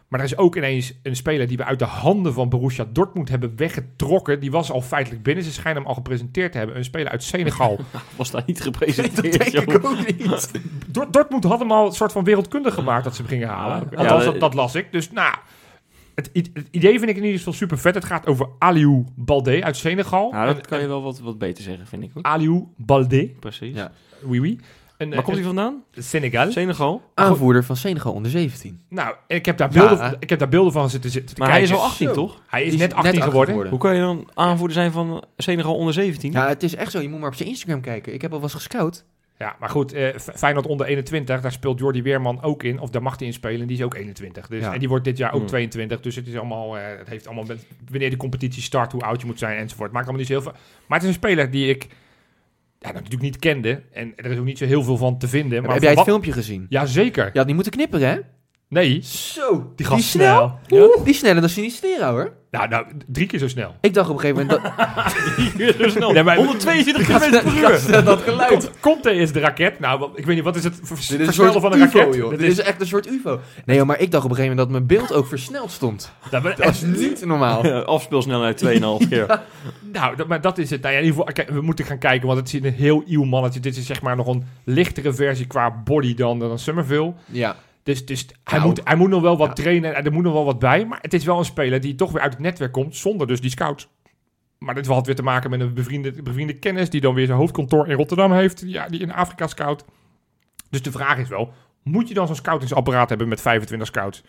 Maar er is ook ineens een speler die we uit de handen van Borussia Dortmund hebben weggetrokken. Die was al feitelijk binnen. Ze schijnen hem al gepresenteerd te hebben. Een speler uit Senegal. Was daar niet dat gepresenteerd, denk joh. ik ook niet. Dort- Dortmund had hem al een soort van wereldkundig gemaakt dat ze hem gingen halen. Ja, Althans, ja, dat, dat las ik. Dus nou, het, het idee vind ik in ieder geval super vet. Het gaat over Aliou Balde uit Senegal. Nou, dat En- kan je wel wat, wat beter zeggen, vind ik. Aliou Balde. Precies. Ja. Oui, oui. En, Waar eh, komt hij vandaan? Senegal. Senegal. Aanvoerder van Senegal onder 17. Nou, en ik heb daar beelden, Ja. ik heb daar beelden van zitten, zitten te Maar hij is al 18, Zo. toch? Hij is net 18 geworden. Hoe kan je dan aanvoerder zijn van Senegal onder 17? Ja, het is echt zo. Je moet maar op zijn Instagram kijken. Ik heb al was gescout. Ja, maar goed, eh, Feyenoord onder 21, daar speelt Jordi Weerman ook in. Of daar mag hij in spelen, die is ook 21. Dus, Ja. En die wordt dit jaar ook Hmm. 22. Dus het is allemaal, eh, het heeft allemaal met wanneer de competitie start, hoe oud je moet zijn enzovoort. Maakt allemaal niet zo heel veel. Maar het is een speler die ik ja, natuurlijk niet kende. En er is ook niet zo heel veel van te vinden. Maar heb jij het wat- filmpje gezien? Ja, zeker. Je had niet moeten knipperen, hè? Nee, Zo, die gast snel. Oeh, Die sneller dan Sinistera hoor. Nou, nou, drie keer zo snel. Ik dacht op een gegeven moment dat... Zo snel. Nee, maar- 122 km per uur. dat geluid. Komt- Conte is de raket. Nou, wat- ik weet niet, wat is het vers- Dit is een versnellen soort van een UFO, raket? joh. Dit Dit is echt een soort UFO. Nee, joh, maar ik dacht op een gegeven moment dat mijn beeld ook versneld stond. dat, is niet normaal. Ja, Afspeelsnelheid 2,5 keer. Nou, dat, maar dat is het. Nou ja, in ieder geval, kijk, we moeten gaan kijken, want het is een heel nieuw mannetje. Dit is zeg maar nog een lichtere versie qua body dan, dan Summerville. Ja. Dus, dus hij, Nou, moet, hij moet nog wel wat ja. trainen en er moet nog wel wat bij. Maar het is wel een speler die toch weer uit het netwerk komt zonder dus die scouts. Maar dit had weer te maken met een bevriende, bevriende kennis die dan weer zijn hoofdkantoor in Rotterdam heeft. Ja, die in Afrika scout. Dus de vraag is wel, moet je dan zo'n scoutingsapparaat hebben met 25 scouts?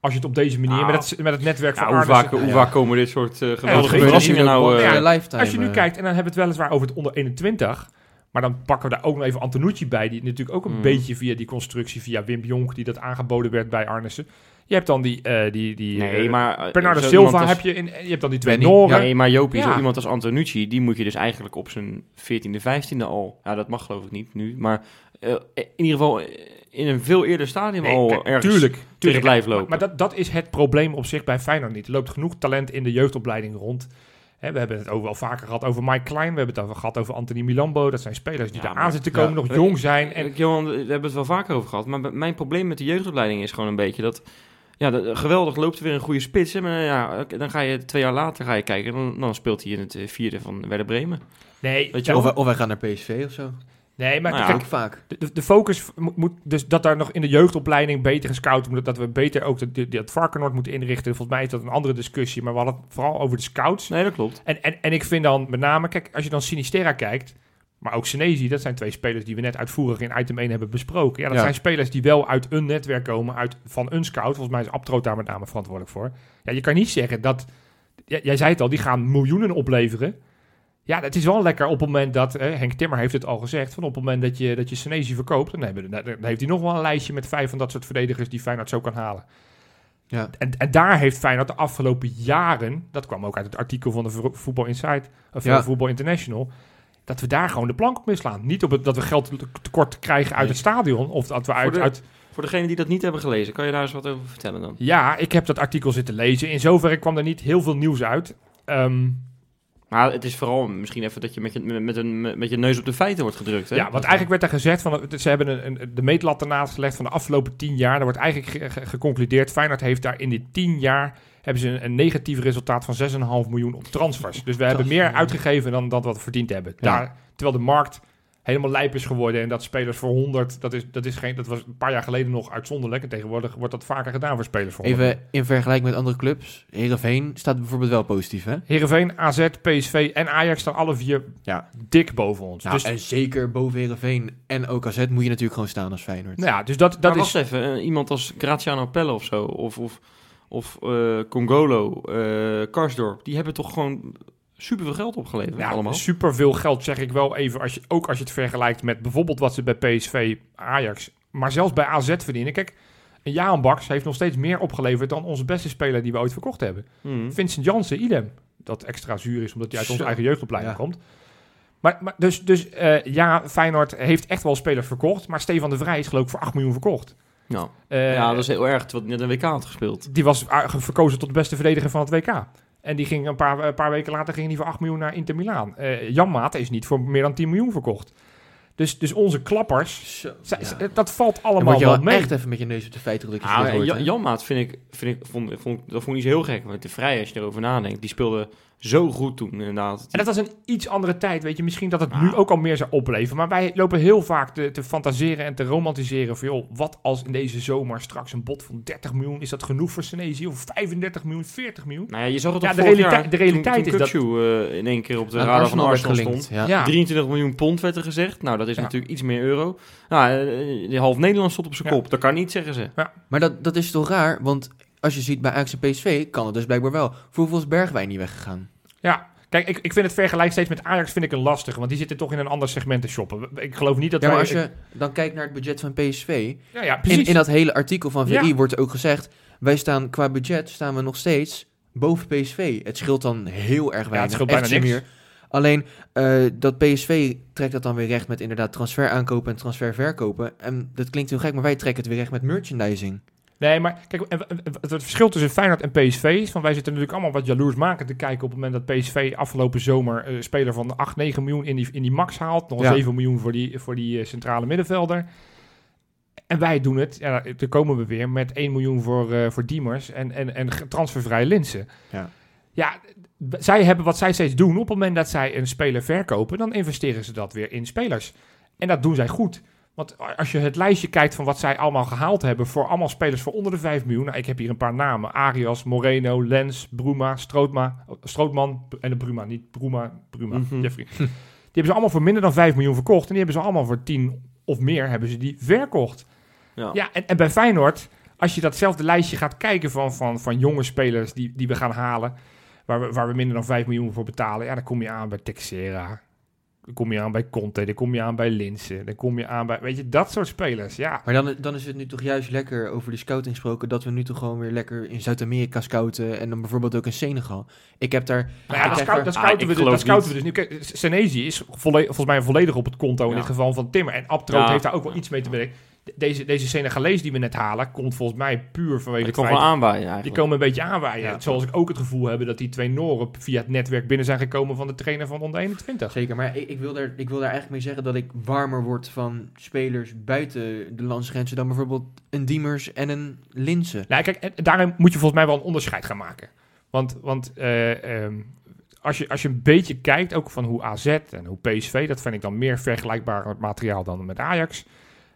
Als je het op deze manier, Nou, met, het, met het netwerk Ja, van hoe, vaak, hoe ja. vaak komen dit soort eh, geweldige verrassingen nou... eh, ja. Als je nu eh, kijkt, en dan hebben we het weliswaar over het onder 21. Maar dan pakken we daar ook nog even Antonucci bij. Die natuurlijk ook een Mm. beetje via die constructie, via Wim Jonk, die dat aangeboden werd bij Arnissen. Je hebt dan die, eh, die, die Nee, maar... eh, Bernardo Silva als- heb je, in, je hebt dan die twee. Noren. Nee, maar Jopie, Ja. zo iemand als Antonucci, die moet je dus eigenlijk op zijn 14e, 15e al... Ja, dat mag geloof ik niet nu, maar in ieder geval in een veel eerder stadium Nee, al kijk, ergens tuurlijk, tegen tuurlijk. blijven Maar, lopen. maar dat, dat is het probleem op zich bij Feyenoord niet. Er loopt genoeg talent in de jeugdopleiding rond. Hè, we hebben het over, al vaker gehad over Mike Klein. We hebben het over gehad over Anthony Milambo. Dat zijn spelers die Ja, daar maar- aan zitten komen, ja. nog jong zijn. En Johan, we hebben het wel vaker over gehad, maar mijn probleem met de jeugdopleiding is gewoon een beetje dat... Ja, de- geweldig loopt er weer een goede spits, hè, maar ja, oké, dan ga je twee jaar later ga je kijken, dan, dan speelt hij in het eh, vierde van Werder Bremen. nee, Weet je Of, wel? wij- of wij gaan naar PSV of zo. Nee, maar Nou ja. kijk, vaak. De, de, focus moet, dus dat daar nog in de jeugdopleiding beter gescout moet, dat we beter ook de, de, dat Varkenoord moeten inrichten. Volgens mij is dat een andere discussie, maar we hadden het vooral over de scouts. Nee, dat klopt. En, en, en ik vind dan met name, kijk, als je dan Sinistera kijkt, maar ook Senezi, dat zijn twee spelers die we net uitvoerig in item 1 hebben besproken. Ja, dat Ja. zijn spelers die wel uit een netwerk komen, uit, van een scout. Volgens mij is Abtroot daar met name verantwoordelijk voor. Ja, je kan niet zeggen dat, ja, jij zei het al, die gaan miljoenen opleveren. Ja, het is wel lekker op het moment dat, eh, Henk Timmer heeft het al gezegd, van op het moment dat je, dat je Senezi verkoopt, dan, hebben, dan heeft hij nog wel een lijstje met vijf van dat soort verdedigers die Feyenoord zo kan halen. Ja. En, en daar heeft Feyenoord de afgelopen jaren, dat kwam ook uit het artikel van de Vo- Voetbal Insight, of Ja. ja. Voetbal International, dat we daar gewoon de plank op mislaan. Niet op het, dat we geld tekort krijgen uit Nee. het stadion, of dat we uit, de- uit... Voor degenen die dat niet hebben gelezen, kan je daar eens wat over vertellen dan? Ja, ik heb dat artikel zitten lezen. In zoverre kwam er niet heel veel nieuws uit. Ehm, Maar het is vooral misschien even dat je met je, met, met een, met je neus op de feiten wordt gedrukt. Hè? ja, want eigenlijk werd er gezegd, van, ze hebben een, een, de meetlat ernaast gelegd van de afgelopen tien jaar. Er wordt eigenlijk ge- ge- geconcludeerd, Feyenoord heeft daar in die tien jaar hebben ze een, een negatief resultaat van 6,5 miljoen op transfers. Dus we hebben meer uitgegeven dan, dan wat we verdiend hebben. Daar, terwijl de markt helemaal lijp is geworden en dat spelers voor 100, dat, is, dat, is geen, dat was een paar jaar geleden nog uitzonderlijk. En tegenwoordig wordt dat vaker gedaan voor spelers voor 100. Even in vergelijking met andere clubs. Heerenveen staat bijvoorbeeld wel positief, hè? Heerenveen, AZ, PSV en Ajax staan alle vier Ja. dik boven ons. Nou, dus, en zeker boven Heerenveen en ook AZ moet je natuurlijk gewoon staan als Feyenoord. nou ja, dus dat, dat maar is... wacht even, eh, iemand als Graziano Pelle of zo, of, of, of eh, Congolo, eh Karsdorp, die hebben toch gewoon superveel geld opgeleverd Ja, allemaal? super veel geld zeg ik wel even. Als je, ook als je het vergelijkt met bijvoorbeeld wat ze bij PSV, Ajax, maar zelfs bij AZ verdienen. Kijk, een Jaan Baks heeft nog steeds meer opgeleverd dan onze beste speler die we ooit verkocht hebben. Mhm. Vincent Jansen, idem. Dat extra zuur is omdat hij uit onze eigen jeugdopleiding Ja. komt. Maar, maar dus, dus eh, ja, Feyenoord heeft echt wel spelers verkocht. Maar Stefan de Vrij is geloof ik voor 8 miljoen verkocht. Ja. Eh, ja, dat is heel erg, hij net een WK had gespeeld. Die was verkozen tot de beste verdediger van het WK. En die ging een paar, een paar weken later ging die voor 8 miljoen naar Inter Milaan. Eh Jan Maat is niet voor meer dan 10 miljoen verkocht. Dus, dus onze klappers, Zo, z- ja. z- dat valt allemaal wel mee. echt even met je neus op de feiten je Ah, Jan, vind ik, vind ik, vond, vond, dat vond ik niet zo heel gek. Want de Vrij, als je erover nadenkt, die speelde zo goed toen inderdaad. En dat was een iets andere tijd, weet je. Misschien dat het Ah. nu ook al meer zou opleveren. Maar wij lopen heel vaak te, te fantaseren en te romantiseren. Van, joh, wat als in deze zomer straks een bod van 30 miljoen... is dat genoeg voor Senesi? Of 35 miljoen, 40 miljoen? Nou ja, je zag het Ja, toch de vorig realiteit- jaar, de realiteit toen, is dat- eh, in één keer op de radar van Arsenal gelinkt, stond. Ja. Ja. 23 miljoen pond werd er gezegd. Nou, dat is Ja. natuurlijk iets meer euro. Nou, eh, de half Nederland stond op zijn Ja. kop. Dat kan niet, zeggen ze. Maar dat, dat is toch raar? Want als je ziet bij Ajax en PSV kan het dus blijkbaar wel. Voor hoeveel is Bergwijn niet weggegaan? Ja, kijk, ik, ik vind het vergelijk steeds met Ajax vind ik een lastig. Want die zitten toch in een ander segment te shoppen. Ik geloof niet dat Ja, wij... als je dan kijkt naar het budget van PSV. ja, ja, In, precies. in dat hele artikel van VI Ja. wordt ook gezegd... wij staan qua budget staan we nog steeds boven PSV. Het scheelt dan heel erg weinig. scheelt echt bijna niks. meer. Alleen eh, dat PSV trekt dat dan weer recht met inderdaad transfer aankopen en transfer verkopen. En dat klinkt heel gek, maar wij trekken het weer recht met merchandising. Nee, maar kijk, het, verschil tussen Feyenoord en PSV is van wij zitten natuurlijk allemaal wat jaloers maken te kijken op het moment dat PSV afgelopen zomer eh, een speler van 8, 9 miljoen in die, in die max haalt. Nog Ja. 7 miljoen voor die, voor die eh, centrale middenvelder. En wij doen het, ja, daar komen we weer, met 1 miljoen voor, eh voor Diemers en, en, en transfervrije Linsen. Ja. Ja, zij hebben wat zij steeds doen. Op het moment dat zij een speler verkopen, dan investeren ze dat weer in spelers. En dat doen zij goed. Want als je het lijstje kijkt van wat zij allemaal gehaald hebben voor allemaal spelers voor onder de 5 miljoen. Nou, ik heb hier een paar namen. Arias, Moreno, Lens, Bruma, Strootma, Strootman en de Bruma. Niet Bruma, Bruma, Mhm. Jeffrey. Die hebben ze allemaal voor minder dan 5 miljoen verkocht. En die hebben ze allemaal voor 10 of meer hebben ze die verkocht. Ja. Ja, en, en bij Feyenoord, als je datzelfde lijstje gaat kijken van, van, van jonge spelers die, die we gaan halen, waar we, waar we minder dan 5 miljoen voor betalen, ja, dan kom je aan bij Texera. Dan kom je aan bij Conte, dan kom je aan bij Linsen, dan kom je aan bij, weet je, dat soort spelers, ja. Maar dan, dan is het nu toch juist lekker over de scouting gesproken, dat we nu toch gewoon weer lekker in Zuid-Amerika scouten en dan bijvoorbeeld ook in Senegal. Ik heb daar... Maar ja, dat, daar- Ah, scouten, we, dus- dat scouten we dus nu. Kijk, Senezi is volle- volgens mij volledig op het konto in Ja. dit geval van Timmer. En Abtroot Ja. heeft daar ook wel iets mee te bedenken. De- Deze, deze Senegalees die we net halen, komt volgens mij puur vanwege Die wel aanwaaien eigenlijk. Die komen een beetje aanwaaien. Ja. Zoals ik ook het gevoel heb dat die twee Noren via het netwerk binnen zijn gekomen van de trainer van onder 21. Zeker, maar ik, ik, wil daar, ik wil daar eigenlijk mee zeggen dat ik warmer word van spelers buiten de landsgrenzen dan bijvoorbeeld een Diemers en een Linse. Nou, kijk, daarin moet je volgens mij wel een onderscheid gaan maken. Want, want eh, ehm, als, je, als je een beetje kijkt, ook van hoe AZ en hoe PSV, dat vind ik dan meer vergelijkbaar materiaal dan met Ajax.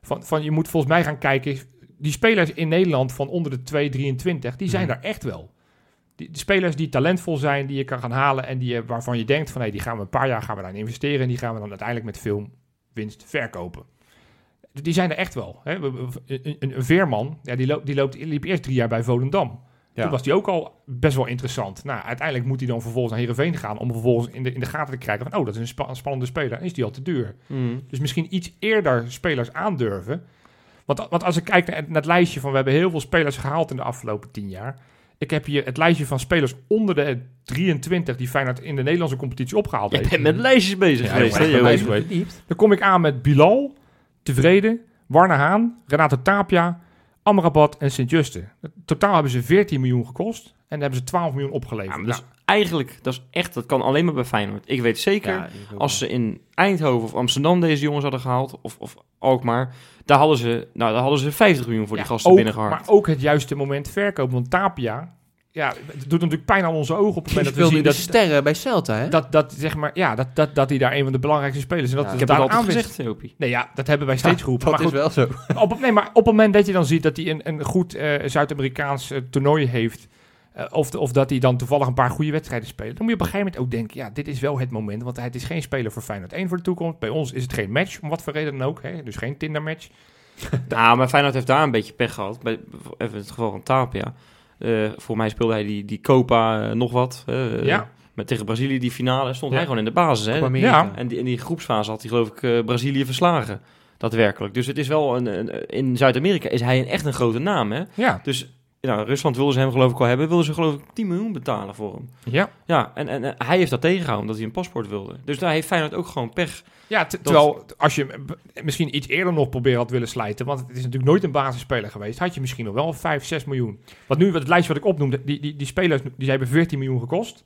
Van, van je moet volgens mij gaan kijken, die spelers in Nederland van onder de 2,23, die zijn Mhm. daar echt wel. Die, die spelers die talentvol zijn, die je kan gaan halen en die, je- waarvan je denkt van hé, die gaan we een paar jaar gaan we daarin investeren en die gaan we dan uiteindelijk met veel winst verkopen. Die zijn er echt wel. Hè? Een, een, een Veerman, ja, die, loopt, die, loopt, die liep eerst drie jaar bij Volendam. Ja. Toen was die ook al best wel interessant. Nou, uiteindelijk moet hij dan vervolgens naar Heerenveen gaan... om vervolgens in de, in de gaten te krijgen van... oh, dat is een, spa- een spannende speler. Is die al te duur. Mhm. Dus misschien iets eerder spelers aandurven. Want, want als ik kijk naar, naar het lijstje van... we hebben heel veel spelers gehaald in de afgelopen tien jaar. Ik heb hier het lijstje van spelers onder de 23... die Feyenoord in de Nederlandse competitie opgehaald Je heeft. bent met lijstjes bezig Ja, geweest, hè, geweest. Dan kom ik aan met Bilal, Tevreden, Warner Haan, Renato Tapia, Amrabat en Sint-Juste. Totaal hebben ze 14 miljoen gekost en hebben ze 12 miljoen opgeleverd. Ja, maar Nou, is eigenlijk, dat is echt, dat kan alleen maar bij Feyenoord. Ik weet zeker, Ja, ik ook als ze in Eindhoven of Amsterdam deze jongens hadden gehaald, of, of Alkmaar, daar hadden ze, nou, daar hadden ze 50 miljoen voor die gasten ook, binnengeharkt. Maar ook het juiste moment verkopen. Want Tapia, ja, het doet natuurlijk pijn aan onze ogen op het moment dat we zien de dat, sterren bij Celta, hè? dat, dat, zeg maar, ja, dat, dat, dat hij daar een van de belangrijkste spelers is. En dat Ja, het ik heb het daar altijd aanwezig- gezegd. Nee, ja, dat hebben wij steeds geroepen. dat maar is goed, wel zo. Op, nee, maar op het moment dat je dan ziet dat hij een, een goed eh, Zuid-Amerikaans eh, toernooi heeft. eh, of, de- of dat hij dan toevallig een paar goede wedstrijden speelt. Dan moet je op een gegeven moment ook denken: ja, dit is wel het moment. Want het is geen speler voor Feyenoord 1 voor de toekomst. Bij ons is het geen match, om wat voor reden dan ook. Hè? Dus geen Tinder-match. Nou, maar Feyenoord heeft daar een beetje pech gehad. Bij, even het geval van Tapia. Voor mij speelde hij die, die Copa eh, nog wat. eh, Ja. Met tegen Brazilië die finale stond Ja. hij gewoon in de basis. Hè? Ja. En die, in die groepsfase had hij geloof ik eh, Brazilië verslagen. Daadwerkelijk. Dus het is wel een, een- in Zuid-Amerika is hij een, echt een grote naam. Hè? Ja, Dus nou, Rusland wilde ze hem geloof ik al hebben. Wilden ze geloof ik 10 miljoen betalen voor hem. ja. Ja, en, en hij heeft dat tegengehouden omdat hij een paspoort wilde. Dus daar heeft Feyenoord ook gewoon pech. ja te- terwijl als je misschien iets eerder nog proberen had willen slijten. Want het is natuurlijk nooit een basisspeler geweest. Had je misschien nog wel 5, 6 miljoen. Want nu, het lijstje wat ik opnoemde, die, die, die spelers die hebben 14 miljoen gekost.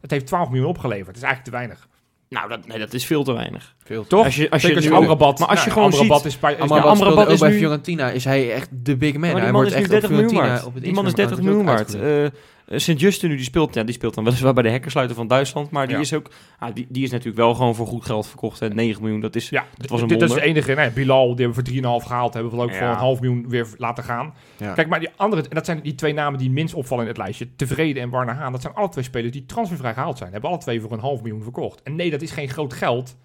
Het heeft 12 miljoen opgeleverd. Dat is eigenlijk te weinig. Nou, dat, nee, dat is veel te weinig. Veel Toch? Als je, als je als nu- je Amrabat... maar als je nou, gewoon Amrabat ziet- is bij... is Amrabat Ja, Amrabat speelde ook is bij nu- Fiorentina. Is hij echt de big man? Maar die hij man wordt is nu echt op 30 miljoen Fiorentina waard. op het Die man is 30 Instagram miljoen waard. uh, Sint-Juste nu, die speelt, ja, die speelt dan weliswaar bij de hekkersluiter van Duitsland. Maar die Ja. is ook, ah, die, die is natuurlijk wel gewoon voor goed geld verkocht. En 9 miljoen, dat is, Ja, dat was een dit, dit is de enige. Nee, Bilal, die hebben we voor 3,5 gehaald. Hebben we ook voor een half miljoen weer laten gaan. Ja. Kijk, maar die andere, en dat zijn die twee namen die minst opvallen in het lijstje. Tevreden en Warner Haan. Dat zijn alle twee spelers die transfervrij gehaald zijn. Hebben alle twee voor een half miljoen verkocht. En nee, dat is geen groot geld.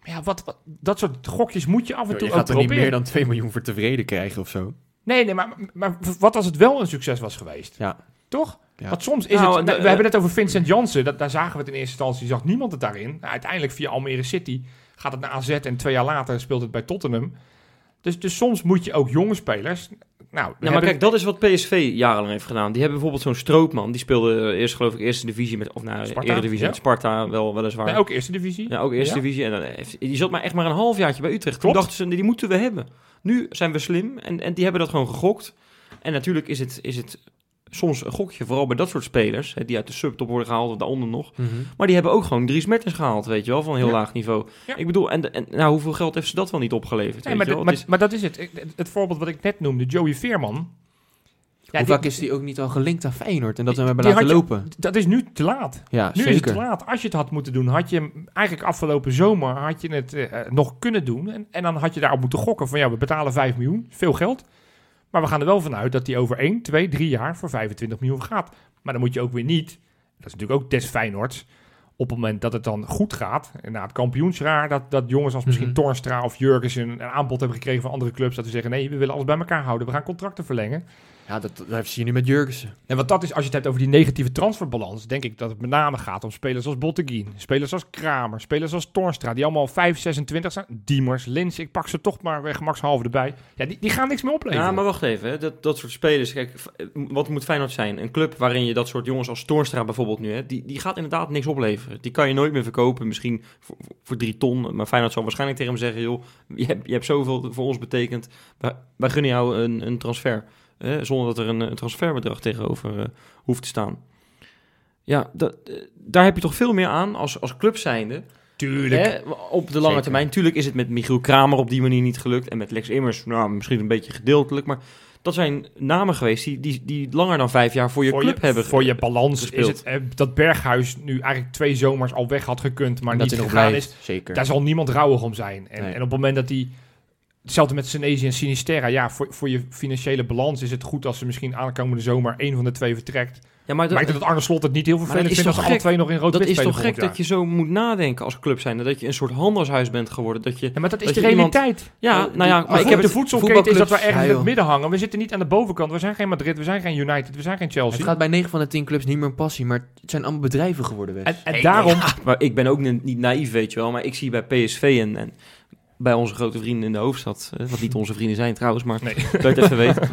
Maar ja, wat, wat, dat soort gokjes moet je af en toe Je ook gaat er niet proberen. meer dan 2 miljoen voor tevreden krijgen of zo. Nee, nee, maar, maar wat als het wel een succes was geweest? Ja. Toch? Ja. Want soms is Nou, het... de- we hebben het over Vincent Janssen. Dat, daar zagen we het in eerste instantie. Zag niemand het daarin. Nou, uiteindelijk via Almere City gaat het naar AZ. En twee jaar later speelt het bij Tottenham. Dus, dus soms moet je ook jonge spelers... Nou, Nou, maar kijk, dat is wat PSV jarenlang heeft gedaan. Die hebben bijvoorbeeld zo'n Strootman. Die speelde eerst geloof ik eerste divisie met, of nou, Sparta, Eredivisie ja. met Sparta wel weliswaar. Nee, ook eerste divisie. Ja, ook eerste Ja. divisie. En dan heeft, die zat maar echt maar een halfjaartje bij Utrecht. Klopt. Toen dachten ze, die moeten we hebben. Nu zijn we slim en, en die hebben dat gewoon gegokt. En natuurlijk is het, is het soms een gokje, vooral bij dat soort spelers, hè, die uit de subtop worden gehaald of daaronder nog. Mhm. Maar die hebben ook gewoon Dries Mertens gehaald, weet je wel, van een heel Ja. laag niveau. Ja. Ik bedoel, en, en nou, hoeveel geld heeft ze dat wel niet opgeleverd? Nee, weet maar, je dit- wel? maar, is- maar dat is het. Het, voorbeeld wat ik net noemde, Joey Veerman. Ja, Hoe die- vaak is die ook niet al gelinkt aan Feyenoord en dat we hem hebben die laten je- lopen? Dat is nu te laat. Ja, Nu is het te laat. Als je het had moeten doen, had je hem eigenlijk afgelopen zomer had je het eh, nog kunnen doen. En, en dan had je daarop moeten gokken van ja, we betalen 5 miljoen, veel geld. Maar we gaan er wel vanuit dat hij over 1, 2, 3 jaar voor 25 miljoen gaat. Maar dan moet je ook weer niet, dat is natuurlijk ook des Feyenoords, op het moment dat het dan goed gaat, en na het kampioensjaar, dat, dat jongens als misschien Mhm. Torstra of Jurgensen een aanbod hebben gekregen van andere clubs, dat we zeggen nee, we willen alles bij elkaar houden, we gaan contracten verlengen. Ja, dat, dat zie je nu met Jurgensen. En wat dat is, als je het hebt over die negatieve transferbalans, denk ik dat het met name gaat om spelers als Botteguin, spelers als Kramer, spelers als Torstra, die allemaal 5, 26 zijn. Diemers, Lins, ik pak ze toch maar weg, gemakshalve erbij. Ja, die, die gaan niks meer opleveren. Ja, maar wacht even. Hè. Dat, dat soort spelers. Kijk, f- wat moet Feyenoord zijn? Een club waarin je dat soort jongens als Toornstra bijvoorbeeld nu... Hè, die, die gaat inderdaad niks opleveren. Die kan je nooit meer verkopen. Misschien voor, voor drie ton. Maar Feyenoord zal waarschijnlijk tegen hem zeggen... joh, je hebt, je hebt zoveel voor ons betekend. Wij, wij gunnen jou een, een transfer. Zonder dat er een, een transferbedrag tegenover eh, hoeft te staan. Ja, dat, eh, daar heb je toch veel meer aan als, als club zijnde. Tuurlijk. Hè, op de lange Zeker. termijn. Tuurlijk is het met Michiel Kramer op die manier niet gelukt. En met Lex Immers, nou, misschien een beetje gedeeltelijk. Maar dat zijn namen geweest die, die, die langer dan vijf jaar voor je club hebben Voor je balans gespeeld. is het eh, dat Berghuis nu eigenlijk twee zomers al weg had gekund, maar dat niet gegaan blijft, is. zeker. Daar zal niemand rouwig om zijn. En, Nee. en op het moment dat hij... Hetzelfde met Senesi en Sinisterra. Ja, voor, voor je financiële balans is het goed als ze misschien aankomende zomer één van de twee vertrekt. Ja, maar Maar ik dat, denk dat Arne Slot het niet heel vervelend dat is vindt als alle gek? twee nog in rood dat is toch gek dat je zo moet nadenken als club zijn. Dat je een soort handelshuis bent geworden. Dat je, Ja, maar dat is dat de iemand- realiteit. ja, Eh, nou ja, maar ik heb de het... voedselketen is dat we ergens Ja, in het midden hangen. We zitten niet aan de bovenkant. We zijn geen Madrid, we zijn geen United, we zijn geen Chelsea. Het gaat bij 9 van de 10 clubs niet meer om passie, maar het zijn allemaal bedrijven geworden. Wes. en daarom... nee, maar ik ben ook ni- niet naïef, weet je wel. Maar ik zie bij PSV en, en bij onze grote vrienden in de hoofdstad... wat niet onze vrienden zijn trouwens, maar Nee. dat het even weet.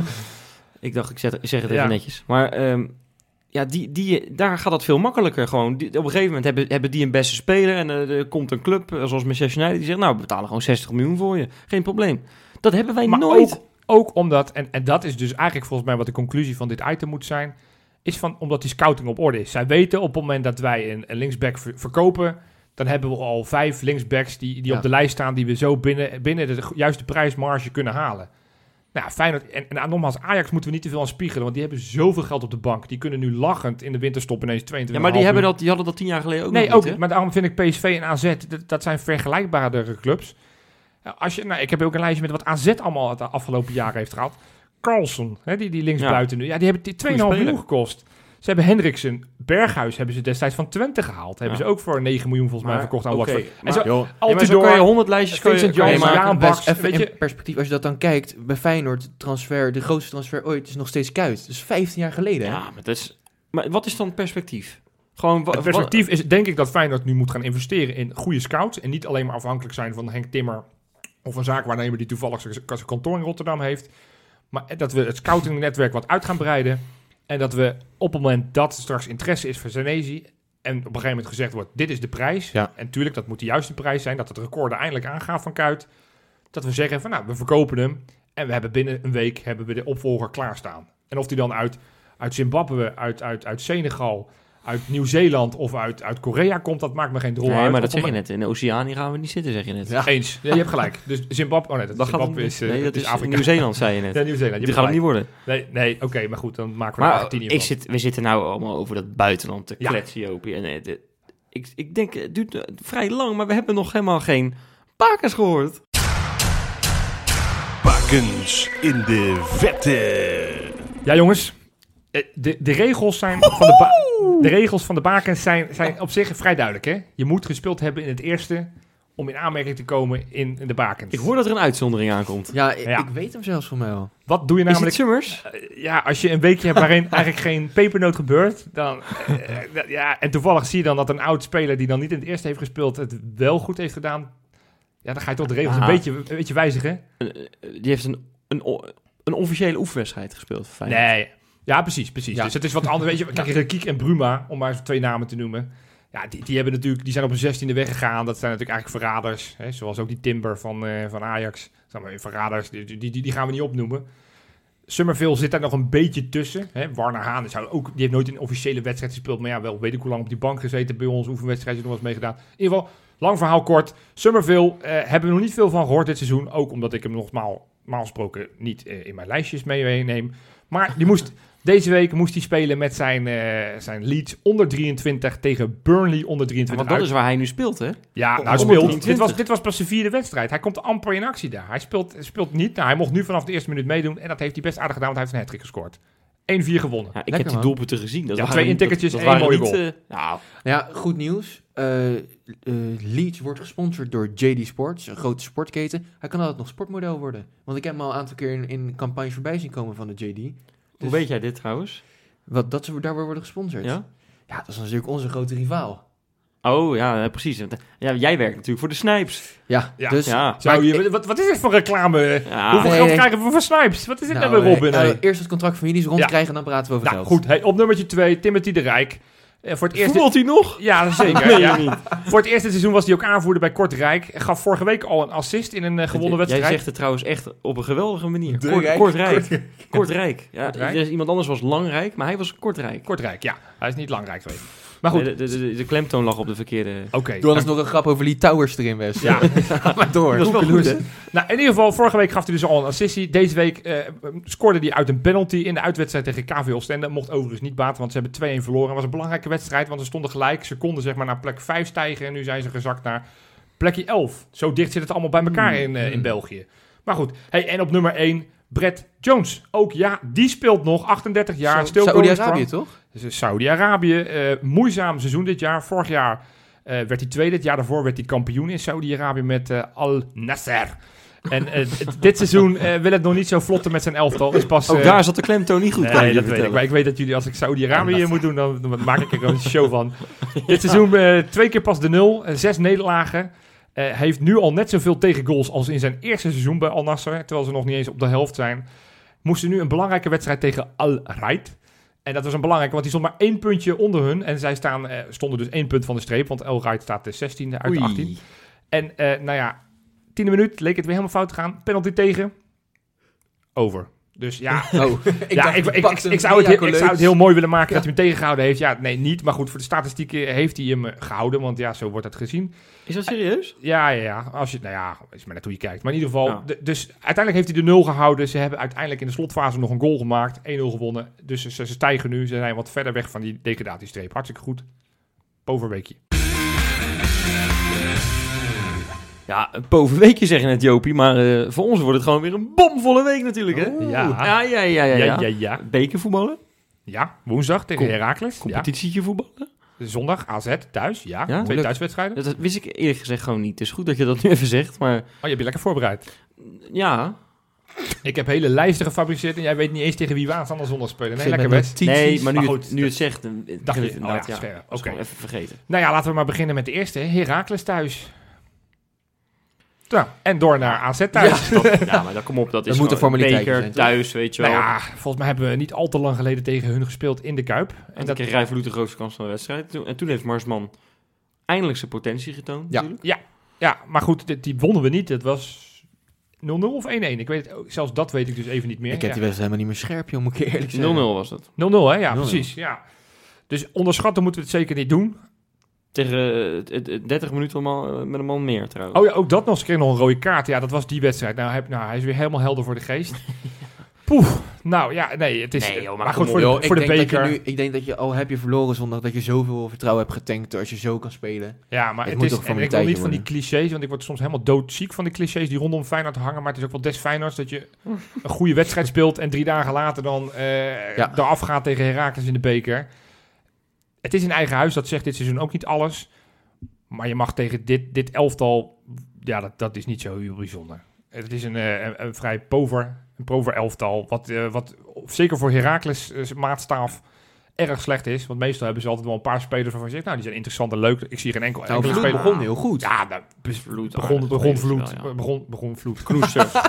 Ik dacht, ik zeg, het even Ja. netjes. Maar ehm, ja, die, die, daar gaat het veel makkelijker gewoon. Die- op een gegeven moment hebben, hebben die een beste speler... en eh, er komt een club, eh, zoals Manchester United... die zegt, nou, we betalen gewoon 60 miljoen voor je. Geen probleem. Dat hebben wij Maar nooit. Ook, ook omdat, en, en dat is dus eigenlijk volgens mij wat de conclusie van dit item moet zijn, is van omdat die scouting op orde is. Zij weten op het moment dat wij een, een linksback ver- verkopen, dan hebben we al vijf linksbacks die, die Ja. op de lijst staan die we zo binnen, binnen de juiste prijsmarge kunnen halen. Nou, Feyenoord, en, en nogmaals, Ajax moeten we niet te veel aan spiegelen, want die hebben zoveel geld op de bank. Die kunnen nu lachend in de winterstop ineens 22 Ja, maar die, hebben dat, die hadden dat tien jaar geleden ook Nee, ook. Maar daarom vind ik PSV en AZ, dat, dat zijn vergelijkbare clubs. Als je, nou, ik heb ook een lijstje met wat AZ allemaal het afgelopen jaar heeft gehad. Carlson, hè, die, die linksbuiten nu. Ja, die hebben die 2,5 Goeie miljoen gekost. Ze hebben Hendriksen, Berghuis hebben ze destijds van Twente gehaald. Hebben Ja. ze ook voor 9 miljoen volgens mij Maar, verkocht aan oké, Watford. En maar- zo, Joh, Ja, maar zo Altidore, kan je honderd lijstjes kan je, Vincent kan je Janssen, maken. Baks, even weet in je- perspectief, als je dat dan kijkt, bij Feyenoord, transfer, de grootste transfer ooit is nog steeds Kuit. Dus 15 jaar geleden. hè? Ja, maar, dat is, maar wat is dan perspectief? Gewoon, Het perspectief is denk ik dat Feyenoord nu moet gaan investeren in goede scouts. En niet alleen maar afhankelijk zijn van Henk Timmer of een zaakwaarnemer die toevallig zijn zijn kantoor in Rotterdam heeft. Maar dat we het scoutingnetwerk wat uit gaan breiden. En dat we op het moment dat straks interesse is voor Zanezi. En op een gegeven moment gezegd wordt, dit is de prijs. Ja. En tuurlijk, dat moet de juiste prijs zijn. Dat het record eindelijk aangaat van Kuit. Dat we zeggen van, nou, we verkopen hem. En we hebben binnen een week hebben we de opvolger klaarstaan. En of die dan uit, uit Zimbabwe, uit, uit, uit Senegal, uit Nieuw-Zeeland of uit, uit Korea komt, dat maakt me geen drol Nee, uit. maar dat zeg je net. In de Oceanië gaan we niet zitten, zeg je net. Ja. Eens. Ja, je hebt gelijk. Dus Zimbabwe, oh nee, dat, Dat gaat Zimbabwe is, niet. eh, Nee, dat is is Afrika. Nieuw-Zeeland, zei je net. Ja, Nieuw-Zeeland. je Die gaat het niet worden. Nee, nee oké, maar goed, dan maken we Maar Argentinië ik van. zit, we zitten nou allemaal over dat buitenland te Ja. kletsen, Jopie. En, eh, de- ik, ik denk, het duurt eh, vrij lang, maar we hebben nog helemaal geen pakers gehoord. Bakens in de vette. Ja, jongens. Eh, De, de, regels zijn van de, ba- de regels van de bakens zijn, zijn op zich vrij duidelijk. Hè? Je moet gespeeld hebben in het eerste om in aanmerking te komen in, in de bakens. Ik hoor dat er een uitzondering aankomt. Ja, ik, Ja. ik weet hem zelfs van mij al. Wat doe je Is het namelijk? Summers? Eh, ja, als je een weekje hebt waarin eigenlijk geen pepernoot gebeurt, dan, eh, ja, en toevallig zie je dan dat een oud speler die dan niet in het eerste heeft gespeeld het wel goed heeft gedaan, ja, dan ga je toch de regels een beetje, een beetje wijzigen. Die heeft een, een, een officiële oefenwedstrijd gespeeld. Nee, ja, precies, precies. Ja. Dus het is wat anders. Weet je, kijk, Rekiek en Bruma, om maar twee namen te noemen. Ja, die, die, hebben natuurlijk, die zijn op een zestiende weggegaan. Dat zijn natuurlijk eigenlijk verraders. Hè? Zoals ook die Timber van, eh, van Ajax. Zeg maar, verraders, die, die, die, die gaan we niet opnoemen. Summerville zit daar nog een beetje tussen. Hè? Warner Haan zou ook, die heeft nooit een officiële wedstrijd gespeeld. Maar ja, wel weet ik hoe lang op die bank gezeten bij ons. Oefenwedstrijden nog eens meegedaan. In ieder geval, lang verhaal kort. Summerville eh, hebben we nog niet veel van gehoord dit seizoen. Ook omdat ik hem nogmaals gesproken niet eh, in mijn lijstjes meeneem. Maar die moest, deze week moest hij spelen met zijn, eh, zijn Leeds onder 23 tegen Burnley onder 23. Want dat uit. is waar hij nu speelt, hè? Ja, nou, Onder speelt. 23. Dit was, dit was pas zijn vierde wedstrijd. Hij komt amper in actie daar. Hij speelt, speelt niet. Nou, hij mocht nu vanaf de eerste minuut meedoen. En dat heeft hij best aardig gedaan, want hij heeft een hat gescoord. 1-4 gewonnen. Ja, ik Lekker, heb die man. doelpunten gezien. Dat Ja, waren twee intikkertjes, één mooie niet, goal. eh, nou, Ja, goed nieuws. Eh, eh, Leeds wordt gesponsord door JD Sports, een grote sportketen. Hij kan altijd nog sportmodel worden. Want ik heb hem al een aantal keer in, in campagnes voorbij zien komen van de JD. Hoe Dus- weet jij dit trouwens? Wat, dat ze daarvoor worden gesponsord. Ja? ja, dat is natuurlijk onze grote rivaal. Oh, ja, precies. Ja, jij werkt natuurlijk voor de Snipes. Ja, Ja. dus... Ja. Zou je, wat, wat is dit voor reclame? Ja. Hoeveel Nee, geld nee. krijgen we voor Snipes? Wat is dit nou, Nou, weer, Robin? eh, eh, eerst het contract van jullie eens rondkrijgen en dan praten we over nou, geld. goed. Hey, op nummertje 2, Timothy de Rijk. Eh, voor het eerste... Voetbalt hij nog? Ja, zeker. Nee, ja. niet. Voor het eerste seizoen was hij ook aanvoerder bij Kortrijk. Gaf vorige week al een assist in een eh, gewonnen Jij wedstrijd. zegt het trouwens echt op een geweldige manier. De Kort, Rijk. Kortrijk. Kortrijk. Ja, Kortrijk? dus iemand anders was Langrijk, maar hij was Kortrijk. Kortrijk, ja. Hij is niet belangrijk geweest. Maar goed, de, de, de, de klemtoon lag op de verkeerde... oké. Doe anders nog een grap over Lee Towers erin, Wes. Ja, Ga maar door. Dat is wel goed, hè? Nou, in ieder geval, vorige week gaf hij dus al een assistie. Deze week eh, scoorde hij uit een penalty in de uitwedstrijd tegen KV Oostende. Mocht overigens niet baten, want ze hebben 2-1 verloren. Het was een belangrijke wedstrijd, want ze stonden gelijk. Ze konden zeg maar naar plek 5 stijgen en nu zijn ze gezakt naar plekje 11. Zo dicht zit het allemaal bij elkaar in, eh, in België. Maar goed, hey, en op nummer 1, Brett Jones. Ook ja, die speelt nog, 38 jaar. going Saudi-Arabië, toch? Dus in Saudi-Arabië. eh, moeizaam seizoen dit jaar. Vorig jaar eh, werd hij tweede. Het jaar daarvoor werd hij kampioen in Saudi-Arabië met eh, Al Nasser. En eh, dit seizoen eh, wil het nog niet zo vlotten met zijn elftal. Is pas, Ook eh, daar zat de klemtoon niet goed, Nee, dat weet ik. Maar ik weet dat jullie, als ik Saudi-Arabië moet doen, dan, dan maak ik er een show van. Dit seizoen eh, twee keer pas de nul, eh, zes nederlagen. Eh, Hij heeft nu al net zoveel tegengoals als in zijn eerste seizoen bij Al Nassr, terwijl ze nog niet eens op de helft zijn. Moesten nu een belangrijke wedstrijd tegen Al Raid. En dat was een belangrijke, want die stond maar één puntje onder hun. En zij staan, eh, stonden dus één punt van de streep, want Al Raid staat de 16e uit de 18. Oei. En eh, nou ja, tiende minuut leek het weer helemaal fout te gaan. Penalty tegen. Over. Dus ja, Oh, ik ja, dacht, ik, ik, ik, zou het, heel- ik zou het heel mooi willen maken dat hij hem tegengehouden heeft. Ja, nee, niet. Maar goed, voor de statistieken heeft hij hem eh, gehouden. Want ja, zo wordt het gezien. Is dat serieus? Ja, ja, ja. Als je, nou ja, is maar net hoe je kijkt. Maar in ieder geval, Ja. de- dus uiteindelijk heeft hij de nul gehouden. Ze hebben uiteindelijk in de slotfase nog een goal gemaakt. 1-0 gewonnen. Dus ze, ze stijgen nu. Ze zijn wat verder weg van die degradatiestreep. Hartstikke goed. Poverweekje. Ja, een bovenweekje zeggen net Jopie, maar eh, voor ons wordt het gewoon weer een bomvolle week natuurlijk, hè? Ja. Ja, ja, ja, ja. Ja, ja, ja, ja. Bekervoetballen, Ja, woensdag tegen Heracles. Ja. competitietje voetballen. Zondag AZ thuis. Ja, twee thuiswedstrijden. Dat, dat wist ik eerlijk gezegd gewoon niet. Het is goed dat je dat nu even zegt, maar Oh, je hebt je lekker voorbereid. ja. Ik heb hele lijsten gefabriceerd en jij weet niet eens tegen wie we aanstaande zondag spelen. Nee, lekker best. Nee, maar nu, Maar het, nu het zegt, dan Dacht je, het oh ja, Oké. even vergeten. Nou ja, laten we maar beginnen met de eerste. Heracles thuis. Nou, en door naar AZ thuis. Ja, dat- ja, maar dan kom op, dat is moet een beker, thuis, weet je wel. Nou ja, volgens mij hebben we niet al te lang geleden tegen hun gespeeld in de Kuip. en dat, kreeg Rijnvloed de grootste kans van de wedstrijd. Toen- En toen heeft Marsman eindelijk zijn potentie getoond, Ja. natuurlijk. ja, maar goed, die, die wonnen we niet. Het was 0-0 of 1-1. Ik weet het, ook- zelfs dat weet ik dus even niet meer. Ik heb Ja. die wedstrijd helemaal niet meer scherp, joh, moet ik eerlijk 0-0 zeggen. was dat. 0-0, hè? Ja, 0-0. precies. Ja. Dus onderschatten moeten we het zeker niet doen. Tegen eh, het- het- het 30 minuten allemaal, eh, met een man meer trouwens. Oh ja, ook dat nog. Ze kreeg nog een rode kaart. Ja, dat was die wedstrijd. Nou, hij, nou, hij is weer helemaal helder voor de geest. Poef. Nou ja, nee, het is... Nee, joh, maar goed, voor, Joh, de, voor de ik, denk beker... Dat je nu, ik denk dat je, al heb je verloren zondag, dat je zoveel vertrouwen hebt getankt als je zo kan spelen. Ja, maar Het het, moet is, toch en ik wil niet van die clichés, want ik word soms helemaal doodziek van die clichés die rondom Feyenoord hangen. Maar het is ook wel des Feyenoords dat je een goede wedstrijd speelt en drie dagen later dan eh Ja. eraf gaat tegen Heracles in de beker. Het is in eigen huis, dat zegt dit seizoen ook niet alles. Maar je mag tegen dit, dit elftal, ja, dat, dat is niet zo heel bijzonder. Het is een, eh, een, een vrij pover, een pover elftal, wat, eh, wat zeker voor Heracles eh, maatstaaf erg slecht is. Want meestal hebben ze altijd wel een paar spelers waarvan je zegt, nou, die zijn interessant en leuk. Ik zie geen enkel, Nou, enkele Vloed speler. begon heel goed. Ja, nou, Vloed, begon, aardig begon vloed. wel, ja. Begon, begon vloed.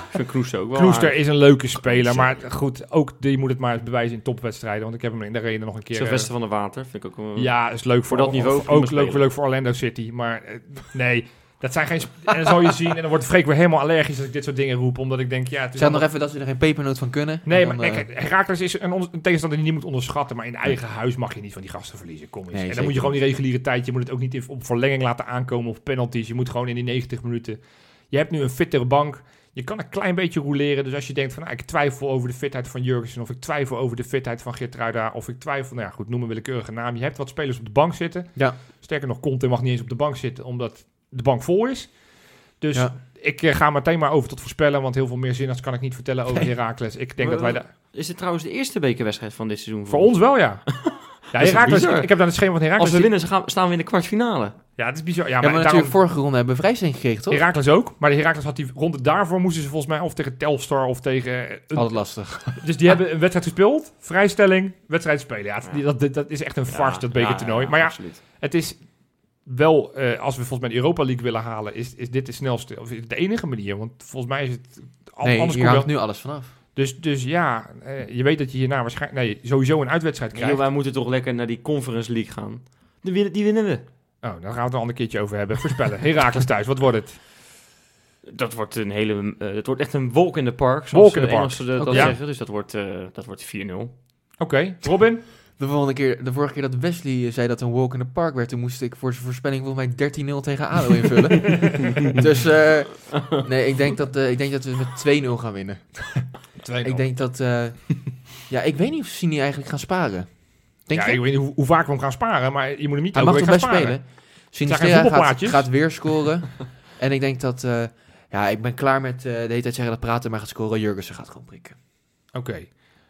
Vind Knoester ook wel Kloester aardig. is een leuke speler, maar goed, ook die moet het maar eens bewijzen in topwedstrijden. Want ik heb hem in de arena nog een keer... Sylvester van der Water vind ik ook eh, ja, is leuk voor, dat niveau Ook, leuk, leuk voor Orlando City, maar eh, nee, Dat zijn geen... En dan zal je zien, en dan wordt Freek weer helemaal allergisch als ik dit soort dingen roep. Omdat ik denk, ja... Het is Zeg nog even dat ze er geen pepernoot van kunnen. Nee, maar eh, kijk, Herakles is een, een tegenstander die je niet moet onderschatten. Maar in eigen huis mag je niet van die gasten verliezen. Kom eens. Nee, en dan zeker moet je gewoon die reguliere tijd. Je moet het ook niet op verlenging laten aankomen of penalties. Je moet gewoon in die 90 minuten. Je hebt nu een fittere bank. Je kan een klein beetje roleren. Dus als je denkt van, nou, ik twijfel over de fitheid van Jurgensen. Of ik twijfel over de fitheid van Geertruida. Of ik twijfel, nou ja, goed, noem een willekeurige naam. Je hebt wat spelers op de bank zitten. Ja. Sterker nog, Conte mag niet eens op de bank zitten, omdat de bank vol is. Dus Ja. ik eh, ga meteen maar over tot voorspellen. Want heel veel meer zinners kan ik niet vertellen over Nee. Herakles. Ik denk Maar dat wij daar... Is dit trouwens de eerste bekerwedstrijd van dit seizoen? Voor ons wel, ja. Ja, bizar. ik heb dan het schema van Herakles. Als we winnen, gaan, staan we in de kwartfinale. Ja, het is bizar. Ja, Ja, maar, maar daarom, natuurlijk vorige ronde hebben we vrijstelling gekregen, toch? Herakles ook. Maar de Herakles had die ronde daarvoor moesten ze volgens mij of tegen Telstar of tegen... een- Altijd lastig. dus die hebben een wedstrijd gespeeld. Vrijstelling, wedstrijd spelen. Ja, het- dat, dat is echt een farce, dat bekertoernooi. maar ja, absoluut. het is wel... eh, als we volgens mij de Europa League willen halen, is, is dit de snelste... Of is het de enige manier. Want volgens mij is het... al- Nee, anders komt wel, nu alles vanaf. dus, dus ja, eh, je weet dat je hierna waarschijnlijk... Nee, sowieso een uitwedstrijd krijgt. wij moeten toch lekker naar die Conference League gaan. Die winnen, die winnen we. Oh, daar gaan we het een ander keertje over hebben. Voorspellen. Herakles thuis, wat wordt het? Dat wordt een hele. eh, het wordt echt een wolk in de park. Wolk in de park. De- dat zeggen. Dus dat wordt, eh, dat wordt 4-0. Oké, Robin? De, volgende keer, de vorige keer dat Wesley zei dat een walk in the park werd, toen moest ik voor zijn voorspelling volgens mij 13-0 tegen ADO invullen. dus eh, nee, ik denk, dat, eh, ik denk dat we met 2-0 gaan winnen. Ik denk dat... eh, ja, ik weet niet of Sini eigenlijk gaan sparen. Denk ja, je? ik weet niet hoe, hoe vaak we hem gaan sparen, maar je moet hem niet Hij mag toch best sparen. spelen? Sinisterra gaat, gaat weer scoren. en ik denk dat... eh, ja, ik ben klaar met eh, de hele tijd zeggen dat praten maar gaat scoren. Jurgensen gaat gewoon prikken. Oké.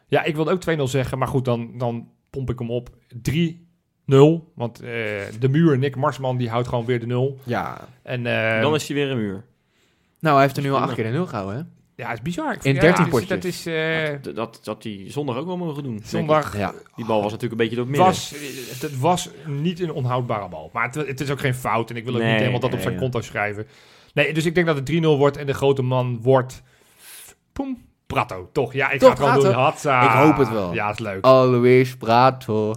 Ja, ik wilde ook 2-0 zeggen, maar goed, dan, dan pomp ik hem op 3-0. Want eh, de muur, Nick Marsman, die houdt gewoon weer de 0. Ja. En eh, Dan is hij weer een muur. Nou, hij heeft er nu al acht keer de 0 gehouden, hè? ja, het is bizar. In ja, 13 dat is- potjes. Dat is eh, dat, dat, dat die zondag ook wel mogen doen. zondag. Ja. Die bal was natuurlijk een beetje door het midden. was, het was niet een onhoudbare bal. Maar het, het is ook geen fout. En ik wil ook Nee, niet helemaal dat op nee, zijn ja. konto schrijven. Nee, dus ik denk dat het 3-0 wordt. En de grote man wordt... Poem, Prato. Toch? Ja, ik Toch, ga het gewoon doen. Hatsa. Ik hoop het wel. Ja, het is leuk. Always prato.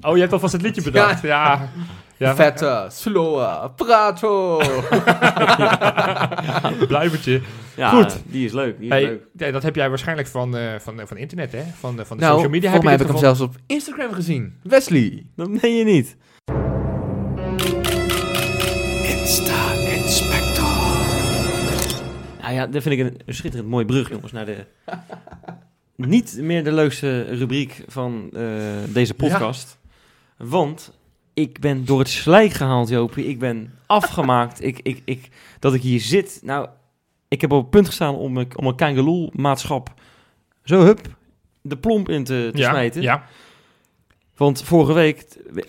Oh, je hebt alvast het liedje bedacht. Ja. ja. Vette, slower, prato. Blijvertje. Ja, Goed. die is leuk. Die is Hey, leuk. ja, dat heb jij waarschijnlijk van, eh, van, van internet, hè? Van, de- van de nou, social media. volgens mij heb je ik dit hem zelfs op Instagram gezien. Wesley. Dat meen je niet. Nou ja, dat vind ik een, schitterend mooi brug, jongens, naar de... niet meer de leukste rubriek van eh, deze podcast. Want ik ben door het slijk gehaald, Jopie. Ik ben afgemaakt. ik, ik, ik, dat ik hier zit. Nou, ik heb op het punt gestaan om, een- om een Kangeloel-maatschap zo, hup, de plomp in te, te ja, smijten. Ja, Want vorige week,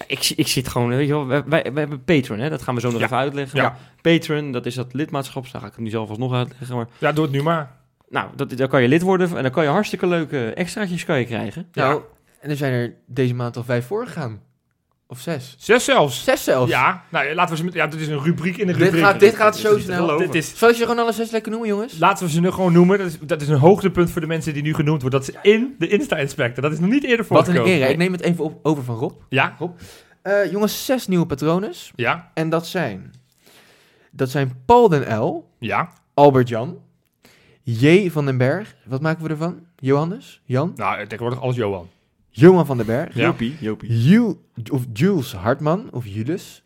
ik, ik zit gewoon, weet je wel, wij, wij, wij hebben Patreon, hè, dat gaan we zo nog Ja. even uitleggen. Ja. Patreon, dat is dat lidmaatschap, daar ga ik het nu zelf alsnog uitleggen. Maar, ja, doe het nu maar. nou, dat, daar kan je lid worden en dan kan je hartstikke leuke extraatjes kan je krijgen. Ja. Nou, en er zijn er deze maand al vijf voorgegaan. Of zes. Zes zelfs. Zes zelfs. Ja, nou, laten we ze met, ja, dit is een rubriek in Dit rubriek. gaat, dit gaat zo snel. Dit is, Zal je ze gewoon alle zes lekker noemen, jongens? laten we ze nu gewoon noemen. Dat is, dat is een hoogtepunt voor de mensen die nu genoemd worden. Dat ze in de Insta-inspector. Dat is nog niet eerder Wat een voorgekomen. eer. Ik neem het even op, over van Rob. Ja, Eh, jongens, zes nieuwe patronen. ja, En dat zijn... Dat zijn Paul den L, ja. Albert Jan, J. van den Berg. Wat maken we ervan? Johannes? Jan? Nou, tegenwoordig alles Johan. Johan van den Berg. Ja. Jopie, Jopie. Ju- of Jules Hartman, of Jules.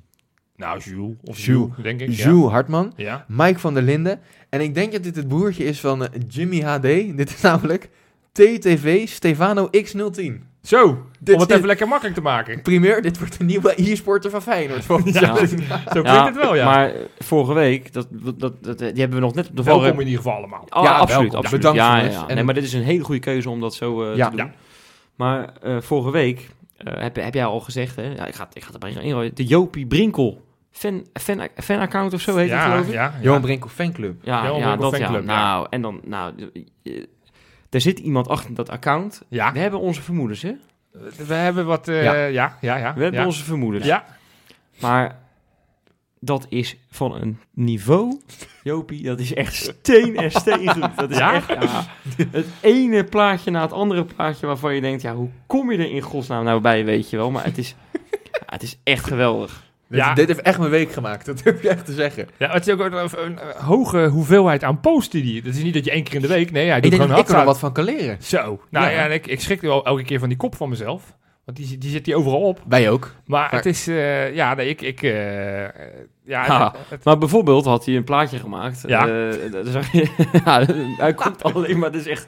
Nou, Jules. Of Jules. Jules, denk ik. Jules Hartman. Ja. ja. Mike van der Linden. En ik denk dat dit het broertje is van eh, Jimmy HD. Dit is namelijk TTV Stefano X010. Zo, Dit om het even lekker makkelijk te maken. Primeur, dit wordt de nieuwe e-sporter van Feyenoord. Ja, zo klinkt het wel, ja. Maar vorige week, dat, dat, dat, die hebben we nog net op de Welkom valreep. in ieder geval allemaal. Oh, Ja, absoluut, absoluut. Bedankt, ja, ja, ja. Nee, maar dit is een hele goede keuze om dat zo eh, Ja. te doen. Maar eh, vorige week eh, heb, heb jij al gezegd, hè? Ja, ik ga, ik ga het erbij inrooien. De Jopie Brinkel fan, fan, fan-account of zo heet het, ja, geloof ik. ja, ja. Johan Brinkel fanclub. Ja, Johan ja, Brinkel dat ja. fanclub, ja. Nou, en dan, nou, er zit iemand achter dat account. Ja. We hebben onze vermoedens, hè? We hebben wat... eh, Ja. ja. ja, ja, ja. We hebben ja. onze vermoedens. Ja, Maar dat is van een niveau, Jopie, dat is echt steen en steen goed. Dat is Ja? echt, ja, het ene plaatje na het andere plaatje waarvan je denkt, ja, hoe kom je er in godsnaam nou bij, weet je wel. Maar het is, ja, het is echt geweldig. Dit, Ja. dit heeft echt mijn week gemaakt, dat durf je echt te zeggen. Ja, het is ook een, een, een hoge hoeveelheid aan posts die. Het is niet dat je één keer in de week... Nee, hij Ik doet denk gewoon dat ik er wat van kan leren. Zo. Nou ja, Ja. en ik, ik schrik wel elke keer van die kop van mezelf. Want die, die zit hier overal op. Wij ook. Maar, Maar- het is... eh, ja, nee, ik... ik eh, eh, ja, het- Ha. het- Maar bijvoorbeeld had hij een plaatje gemaakt. Ja. Eh, daar zag je, ja, hij komt alleen maar, dit is echt,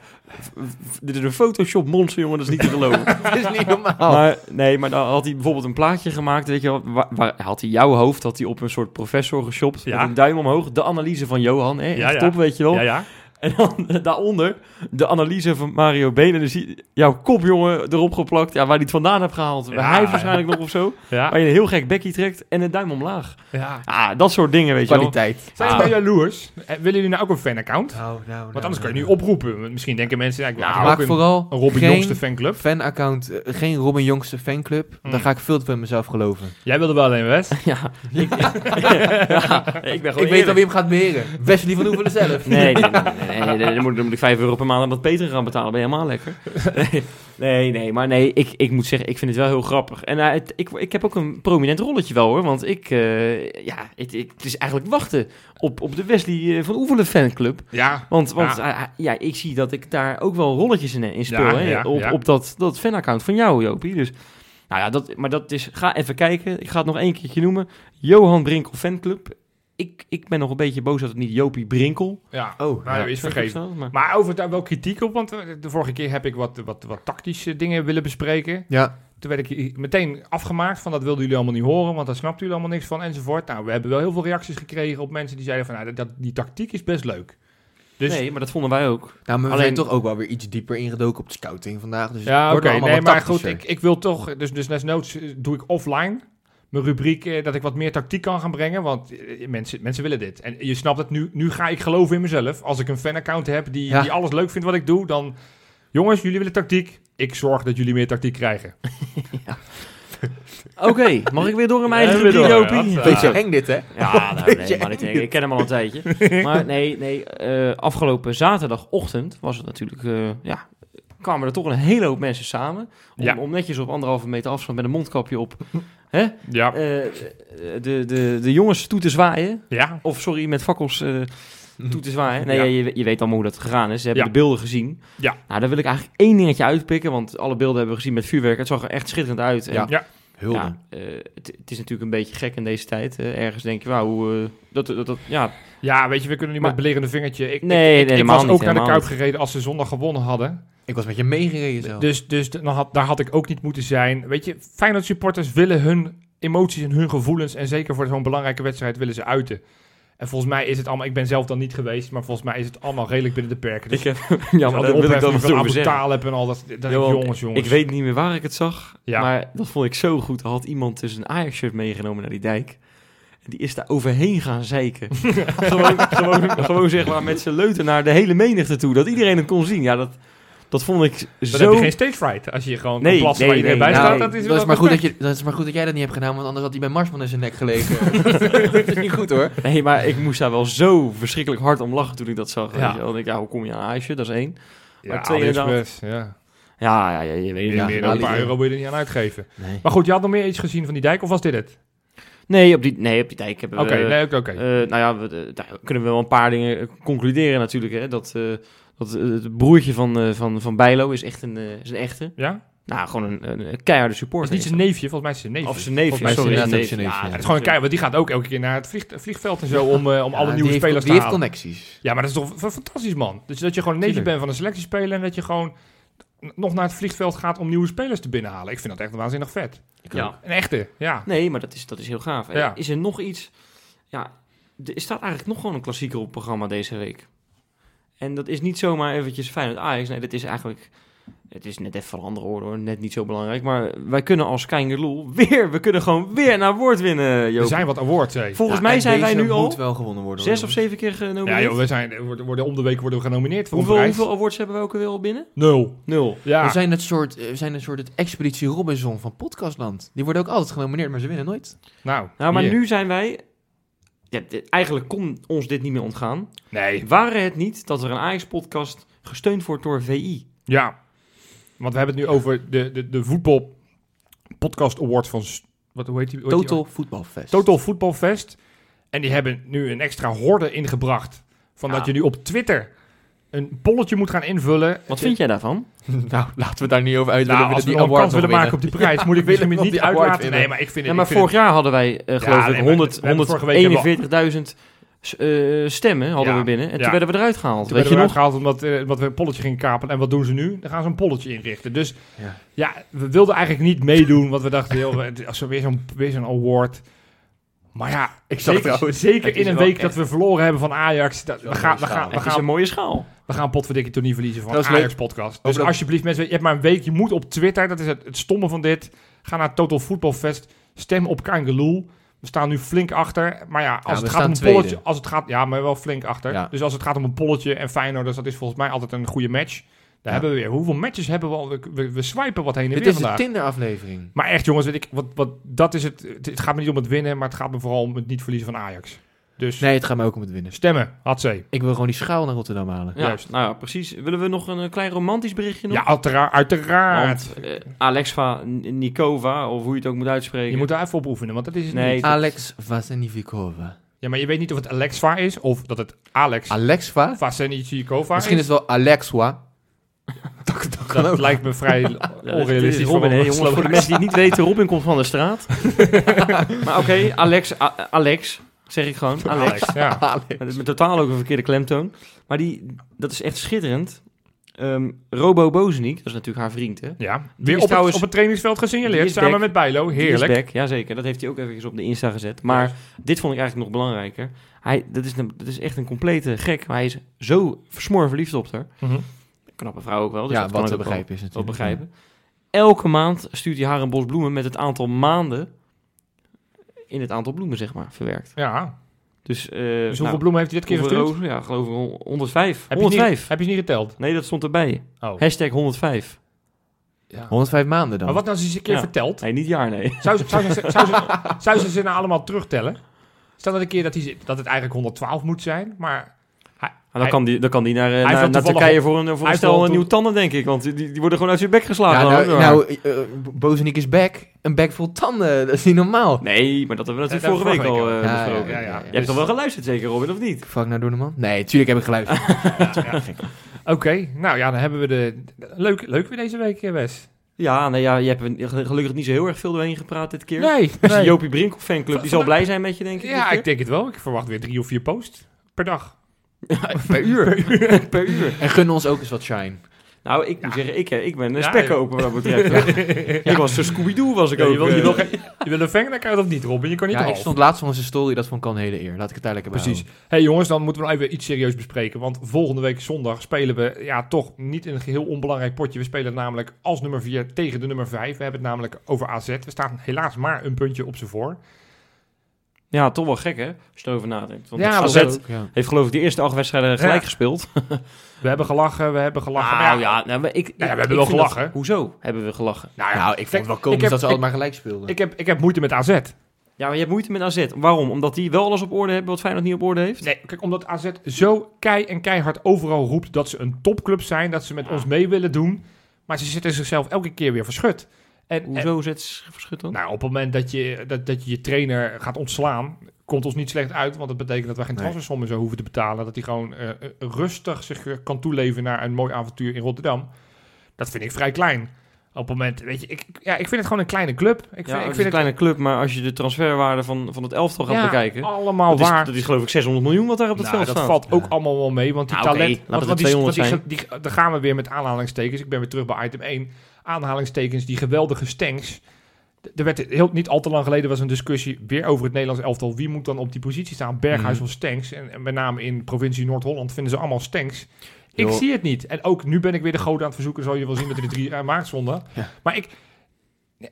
dit is een Photoshop monster, jongen, dat is niet te geloven. Dat is niet normaal. Maar nee, maar dan had hij bijvoorbeeld een plaatje gemaakt, weet je wel, waar, waar had hij jouw hoofd, had hij op een soort professor geshopt, Ja. met een duim omhoog, de analyse van Johan, hè, ja. top, weet je wel. ja, ja. En dan daaronder de analyse van Mario Been, en dan zie je jouw kop, jongen, erop geplakt, ja, waar hij het vandaan hebt gehaald. Ja. Hij waarschijnlijk nog of zo, Ja. waar je een heel gek bekkie trekt en een duim omlaag. ja. Ah, dat soort dingen, weet je wel. Kwaliteit. Zijn Ah. jullie nou jaloers? Eh, Willen jullie nou ook een fanaccount? Nou, nou, Want anders kan je nu oproepen. Misschien denken mensen... Ja, ik wil Nou, eigenlijk Maak ook een, vooral een Robin geen Jongste fanclub. fanaccount, eh, geen Robin Jongste fanclub. Mm. Dan ga ik veel te veel in mezelf geloven. Jij wilde wel alleen West. Ja, ik, ja, ik ben gewoon Ik weet al wie hem gaat beheren. Wesley van Oevelen zelf. Nee, nee, nee, nee, nee, nee, dan, moet, dan moet ik 5 euro per maand aan dat Peter gaan betalen. Ben je helemaal lekker? Nee, nee, nee maar nee, ik, ik moet zeggen, ik vind het wel heel grappig. En eh, het, ik, ik heb ook een prominent rolletje wel hoor. Want ik, eh, ja, het, ik- het is eigenlijk wachten op, op de Wesley eh, van Oevelen fanclub. Ja. Want, want Ja. ik zie dat ik daar ook wel rolletjes in, in speel. Ja, hè, ja, op, ja. op dat, dat fanaccount van jou, Jopie. Dus, nou ja, dat, maar dat is, ga even kijken. Ik ga het nog één keertje noemen. Johan Brinkel fanclub. Ik, ik ben nog een beetje boos dat het niet Jopie Brinkel Ja. Oh, Nou, ja. is vergeven. Maar, Maar over daar wel kritiek op, want eh, de vorige keer heb ik wat, wat, wat tactische dingen willen bespreken. Ja, Toen werd ik meteen afgemaakt van dat wilden jullie allemaal niet horen, want daar snapten jullie allemaal niks van enzovoort. Nou, we hebben wel heel veel reacties gekregen op mensen die zeiden van, nou, dat, die tactiek is best leuk. Dus, nee, maar dat vonden wij ook. nou, maar we Alleen- zijn toch ook wel weer iets dieper ingedoken op de scouting vandaag. Dus ja, oké, allemaal nee, maar goed, ik, ik wil toch, dus, dus desnoods eh, doe ik offline mijn rubriek, eh, dat ik wat meer tactiek kan gaan brengen, want eh, mensen, mensen willen dit. En je snapt het, nu, nu ga ik geloven in mezelf. Als ik een fanaccount heb die, Ja. die alles leuk vindt wat ik doe, dan, jongens, jullie willen tactiek, ik zorg dat jullie meer tactiek krijgen. Oké, mag ik weer door in mijn Ja, eigen ja. Beetje Ja. eng dit, hè? Ja, nou, nee, maar dit, ik ken hem al een tijdje. Maar nee, nee eh, afgelopen zaterdagochtend was het natuurlijk, eh, ja, kwamen er toch een hele hoop mensen samen. Om, Ja. om netjes op anderhalve meter afstand met een mondkapje op hè, Ja. eh, de, de, de jongens toe te zwaaien. Ja. Of sorry, met fakkels eh, toe te zwaaien. Nee, Ja. je, je weet allemaal hoe dat gegaan is. Ze hebben Ja. de beelden gezien. Ja. Nou, daar wil ik eigenlijk één dingetje uitpikken. Want alle beelden hebben we gezien met vuurwerk. Het zag er echt schitterend uit. En Ja. Ja. Hulde. ja, eh, het, het is natuurlijk een beetje gek in deze tijd. ergens denk je, wauw, eh, dat, dat, dat, ja, Ja, weet je, we kunnen niet Maar- met belerende vingertje. Ik, Nee, ik, ik, nee, ik was niet, ook naar de Kuip gereden als ze zondag gewonnen hadden. Ik was met je meegereden zelf. Dus, dus dan had, daar had ik ook niet moeten zijn. Weet je, Feyenoord supporters willen hun emoties en hun gevoelens... en zeker voor zo'n belangrijke wedstrijd willen ze uiten. En volgens mij is het allemaal... Ik ben zelf dan niet geweest, maar volgens mij is het allemaal redelijk binnen de perken. Dus ik heb, dus ja, maar daar wil ik dan van. Talib en al dat. dat Johan, jongens, jongens. Ik weet niet meer waar ik het zag, Ja. maar dat vond ik zo goed. Er had iemand dus een Ajax-shirt meegenomen naar die dijk. En die is daar overheen gaan zeiken. gewoon, gewoon, gewoon zeg maar met zijn leuten naar de hele menigte toe. Dat iedereen het kon zien. Ja, dat, dat vond ik Dan zo... heb je geen stage fright. Als je gewoon Nee, kan plassen nee, waar iedereen nee, bij staat. Dat is, dat, is wel maar goed dat, je, dat is maar goed dat jij dat niet hebt gedaan, want anders had hij bij Marsman in zijn nek gelegen. dat is niet goed hoor. Nee, maar ik moest daar wel zo verschrikkelijk hard om lachen toen ik dat zag. Ja. Weet je wel. En ik, ja, hoe kom je aan een Ajax-shirt? Dat is één. Ja, maar twee. AliExpress, ja. Ja, ja, ja, je weet het Ja, niet. meer dan een paar euro wil je er niet aan uitgeven. Nee. Maar goed, je had nog meer iets gezien van die dijk, of was dit het? Nee, op die, nee, op die dijk hebben Oké, we... nee, oké. oké. Eh, nou ja, we, eh, daar kunnen we wel een paar dingen concluderen natuurlijk. Hè, dat eh, dat eh, het broertje van, eh, van, van Bijlo is echt een, eh, is een echte. ja? Nou, gewoon een, keiharde Het supporter. is niet zijn neefje, volgens mij is het zijn neefje. Of zijn neefje, Volgens mij is sorry. het zijn neefje, Ja, ja. het is gewoon een kei, want die gaat ook elke keer naar het vlieg, vliegveld en zo om, eh, om alle nieuwe die heeft- spelers Die te heeft halen. connecties. Ja, maar dat is toch fantastisch, man. Dus dat je gewoon een neefje bent van een selectiespeler en dat je gewoon nog naar het vliegveld gaat om nieuwe spelers te binnenhalen. Ik vind dat echt waanzinnig vet. Ja. Een echte, ja. Nee, maar dat is, dat is heel gaaf. Is er nog iets... Ja, er staat eigenlijk nog gewoon een klassieker op het programma deze week. En dat is niet zomaar eventjes Feyenoord Ajax. Nee, dat is eigenlijk... Het is net even van andere orde hoor, net niet zo belangrijk. Maar wij kunnen als Keingerloel weer, we kunnen gewoon weer naar woord winnen, Er Joop. zijn wat awards, hé. Volgens Ja, mij zijn wij nu al moet wel gewonnen worden. zes of zeven keer genomineerd. Ja, joh, we zijn, we worden, worden om de week worden we genomineerd voor hoeveel, een prijs. hoeveel awards hebben we ook alweer al binnen? Nul. Nul. Ja. We zijn het soort, eh, we zijn een soort het Expeditie Robinson van Podcastland. Die worden ook altijd genomineerd, maar ze winnen nooit. Nou, Nou, maar hier. nu zijn wij... Ja, dit- eigenlijk kon ons dit niet meer ontgaan. Nee. Waren het niet dat er een Ajax-podcast gesteund wordt door VI? Ja. Want we hebben het nu over de, de, de voetbal podcast award van wat, hoe heet die? hoe heet? Total Voetbalfest. Total Football Fest. En die hebben nu een extra horde ingebracht. Van Ja. dat je nu op Twitter een polletje moet gaan invullen. Wat vind jij daarvan? nou, laten we daar niet over uit. Nou, willen als we die award kans willen maken op die prijs, moet ik willen niet uitlaten. Nee, maar ik vind Ja, het... maar ik vind vorig jaar hadden wij, eh, geloof ik, maar 100 we hebben vorige week hebben 141.000 eh, stemmen hadden Ja, we binnen. En ja. toen werden we eruit gehaald. Toen Weet je werden we nog? omdat, eh, omdat we een polletje gingen kapelen. En wat doen ze nu? Dan gaan ze een polletje inrichten. Dus Ja. ja, we wilden eigenlijk niet meedoen. Want we dachten, joh, het- als we weer zo'n weer zo'n award. Maar ja, Ik zag zeker, trouwens, zeker in een week echt- dat we verloren hebben van Ajax. Dat, we, gaan, we, gaan, we, Het is gaan, een mooie schaal. we gaan potverdikkie toch niet verliezen van Dat is Ajax leuk. podcast. Dus alsjeblieft mensen, je hebt maar een week. Je moet op Twitter, dat is het, het stomme van dit. Ga naar Total Football Fest. Stem op Kangeloel. We staan nu flink achter. Maar ja, als het gaat om een tweede. polletje... Als het gaat, ja, maar wel flink achter. Ja. Dus als het gaat om een polletje en Feyenoord... Dus dat is volgens mij altijd een goede match. Daar Ja. hebben we weer. Hoeveel matches hebben we al? We, we, we swipen wat heen en Dit weer is de vandaag. Tinder-aflevering. Maar echt jongens, weet ik, wat, wat, dat is het, het. Het gaat me niet om het winnen, maar het gaat me vooral om het niet verliezen van Ajax. Dus Nee, het gaat mij ook om het winnen. stemmen, had ze. Ik wil gewoon die schaal naar Rotterdam halen. Ja, Juist. nou ja, precies. Willen we nog een, eh, klein romantisch berichtje nog? Ja, uiteraard. uiteraard. Want eh, Alexva Nikova, of hoe je het ook moet uitspreken. Je moet daar even op oefenen, want dat is het Nee, niet. Alex Vasenikova. Ja, maar je weet niet of het Alexva is of dat het Alex Alexva? Vasenicikova Misschien is is. het wel Alexwa. Dat, dat kan Dat ook. lijkt me vrij Ja, onrealistisch. Robin, voor hè, een jongens, voor de mensen die het niet weten, Robin komt van de straat. maar oké, Alex, A- Alex, zeg ik gewoon, Alex. Alex, ja. Dat is met totaal ook een verkeerde klemtoon. Maar die, dat is echt schitterend. Ehm, Robo Bozeniek, dat is natuurlijk haar vriend, hè? Ja, weer op, trouwens- het, op het trainingsveld gesignaleerd, samen back. met Bijlo. Heerlijk. back, jazeker. Dat heeft hij ook even op de Insta gezet. Maar dit vond ik eigenlijk nog belangrijker. Hij, dat, is een, dat is echt een complete gek. Maar hij is zo versmoor verliefd op haar. Mhm. Knappe vrouw ook wel. Dus ja, dat kan wat ik te begrijpen is wel natuurlijk. begrijpen. Elke maand stuurt hij haar een bos bloemen met het aantal maanden in het aantal bloemen, zeg maar, verwerkt. Ja, Dus, eh dus hoeveel nou, bloemen heeft hij dit keer gestuurd? rozen? Ja, geloof ik hon- 105. Heb je, het 105. niet, heb je het niet geteld? Nee, dat stond erbij. Oh. Hashtag 105. Ja. 105 maanden dan. Maar wat nou als hij ze een keer Ja. vertelt? Nee, niet jaar, nee. Zou ze, zou, ze, zou, ze, zou ze ze nou allemaal terugtellen? Stel dat een keer dat, hij, ze- dat het eigenlijk 112 moet zijn, maar... Dan, kan die, dan kan die naar, eh, naar, naar Turkije voor een, voor hij een stel toe- tanden, denk ik. Want die, die worden gewoon uit zijn bek geslagen. ja, dan, nou, hoor. nou eh, Bozenik is back. Een bek vol tanden. Dat is niet normaal. Nee, maar dat hebben we natuurlijk Ja, vorige week al week eh, al. Ja, besproken. ja, ja. Je hebt toch wel geluisterd zeker, Robin, of niet? Fuck nou door de man? Nee, tuurlijk heb ik geluisterd. Oké, nou ja, dan hebben we de... Leuk, leuk weer deze week, Wes. Ja, nou ja, je hebt een- gelukkig niet zo heel erg veel doorheen gepraat dit keer. Nee, Dus nee. Jopie Brinkel fanclub, die zal blij zijn met je, denk ik. Ja, ik denk het wel. Ik verwacht weer drie of vier posts per dag. Per uur. per uur. En gun ons ook eens wat shine. Nou, ik moet zeggen, ik, eh, ik ben een Ja, spekkoper wat dat betreft. Ik was zo Scooby-Doo, was ik Ja, ook. je, wil, je, eh. wil, geen- je wil een vangen of niet, Robin? Je kan niet Ja, ik stond laatst van onze story. Dat vond ik al een hele eer. Laat ik het eigenlijk hebben. Precies. hey, jongens, dan moeten we nog even iets serieus bespreken. Want volgende week zondag spelen we ja, toch niet een geheel onbelangrijk potje. We spelen namelijk als nummer 4 tegen de nummer 5. We hebben het namelijk over AZ. We staan helaas maar een puntje op ze voor. Ja, toch wel gek, hè? Als je erover nadenkt. Want Ja, AZ dat Ook, ja. heeft geloof ik de eerste acht wedstrijden gelijk Ja. gespeeld. We hebben gelachen, we hebben gelachen. Nou Maar ja, nou, maar ik, Ja, we hebben ik wel vind dat- gelachen. hoezo hebben we gelachen? nou, ja, Nou, ik vond het wel komisch heb- dat ze ik- allemaal gelijk speelden. ik, heb, ik heb moeite met AZ. Ja, maar je hebt moeite met AZ. Waarom? Omdat die wel alles op orde hebben wat Feyenoord niet op orde heeft? Nee, kijk, omdat AZ zo kei en keihard overal roept dat ze een topclub zijn, dat ze met ons mee willen doen. Maar ze zitten zichzelf elke keer weer verschut. En, Hoezo zet ze verschut dan? nou, op het moment dat je, dat, dat je je trainer gaat ontslaan, komt ons niet slecht uit. Want dat betekent dat wij geen Nee. transfersommen zo hoeven te betalen. Dat hij gewoon eh, eh, rustig zich eh, kan toeleven naar een mooi avontuur in Rotterdam. Dat vind ik vrij klein. Op het moment, weet je, ik, ja, ik vind het gewoon een kleine club. Ik vind, ja, ik het is vind een kleine club, maar als je de transferwaarde van, van het elftal gaat ja, bekijken... allemaal Dat is, waar. dat is geloof ik 600 miljoen wat daar op het Nou, veld dat staat. valt ook Ja. allemaal wel mee, want die Nou, talent... laat want, het want die, 200 want die, die, daar gaan we weer met aanhalingstekens. Ik ben weer terug bij item 1. Aanhalingstekens, die geweldige stanks. Er werd heel, niet al te lang geleden was een discussie weer over het Nederlands elftal. Wie moet dan op die positie staan? Berghuis Mhm. of Stanks? En, en met name in provincie Noord-Holland vinden ze allemaal Stanks. Ik zie het niet. En ook nu ben ik weer de goden aan het verzoeken. Zal je wel zien dat de drie uh. Ja. Maar ik,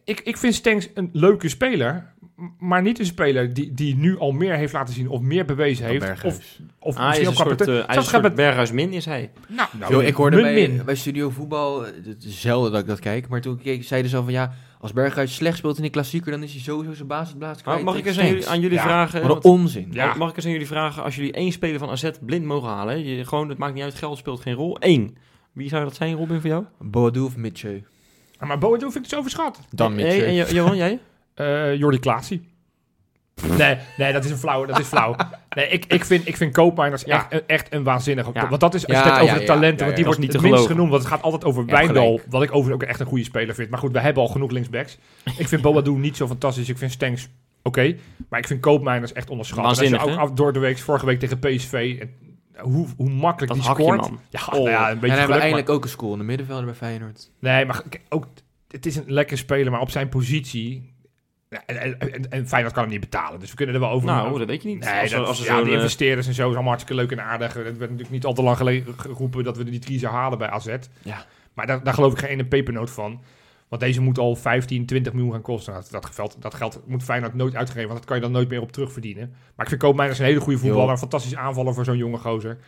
ik, ik vind Stanks een leuke speler. Maar niet een speler die, die nu al meer heeft laten zien of meer bewezen heeft. Of, Berghuis. of Ah, misschien een ook poten- eh, hij is zelfs Berghuis min is hij. Nou, nou, Yo, ik hoorde min, bij, min. bij Studio Voetbal, eh, het is zelden dat ik dat kijk, maar toen ik keek, zeiden ze al van ja, als Berghuis slecht speelt in de klassieker, dan is hij sowieso zijn basisplaats kwijt. Maar mag ik eens aan jullie, aan jullie Ja, vragen... Wat een onzin. Ja. Mag ik eens aan jullie vragen, als jullie één speler van AZ blind mogen halen, hè, je, gewoon, het maakt niet uit, geld speelt geen rol, Eén. Wie zou dat zijn, Robin, voor jou? Boadu of Mitchell? Maar Boadu vind ik het zo verschat. Dan Mitchell. en Jo- Johan, jij? Eh Jordi Klaasie. Nee, nee, dat is een flauw. Dat is flauw. Nee, ik, ik, vind, ik vind Koopmeiners Ja. echt, echt een waanzinnige. Ja. Want dat is, als je Ja, het hebt over ja, de ja. talenten, Ja, want die wordt niet het minst genoemd. Want het gaat altijd over Wijndal, wat ik overigens ook echt een goede speler vind. Maar goed, we hebben al genoeg linksbacks. Ik vind Boadou niet zo fantastisch. Ik vind Stenks oké. maar ik vind Koopmeiners echt onderschat. En je Waanzinnig, ook door de week, vorige week tegen PSV, en hoe, hoe makkelijk Dat die scoort. man. Ja, Oh. nou ja, een En beetje dan hebben we geluk, eindelijk ook een score in de middenvelder bij Feyenoord. Nee, maar ook, het is een lekker speler, maar op zijn positie... Ja, en, en, en, en Feyenoord kan hem niet betalen, dus we kunnen er wel over... Nou, dat weet je niet. Nee, als, dat, als ja, die eh, investeerders en zo is allemaal hartstikke leuk en aardig. Het werd natuurlijk niet al te lang geleden geroepen dat we die drie zou halen bij AZ. Ja. Maar daar, daar geloof ik geen ene pepernoot van. Want deze moet al 15, 20 miljoen gaan kosten. Nou, dat, geld, dat geld moet Feyenoord nooit uitgeven, want dat kan je dan nooit meer op terugverdienen. Maar ik vind Koopmeiners een hele goede voetballer, een fantastisch aanvaller voor zo'n jonge gozer.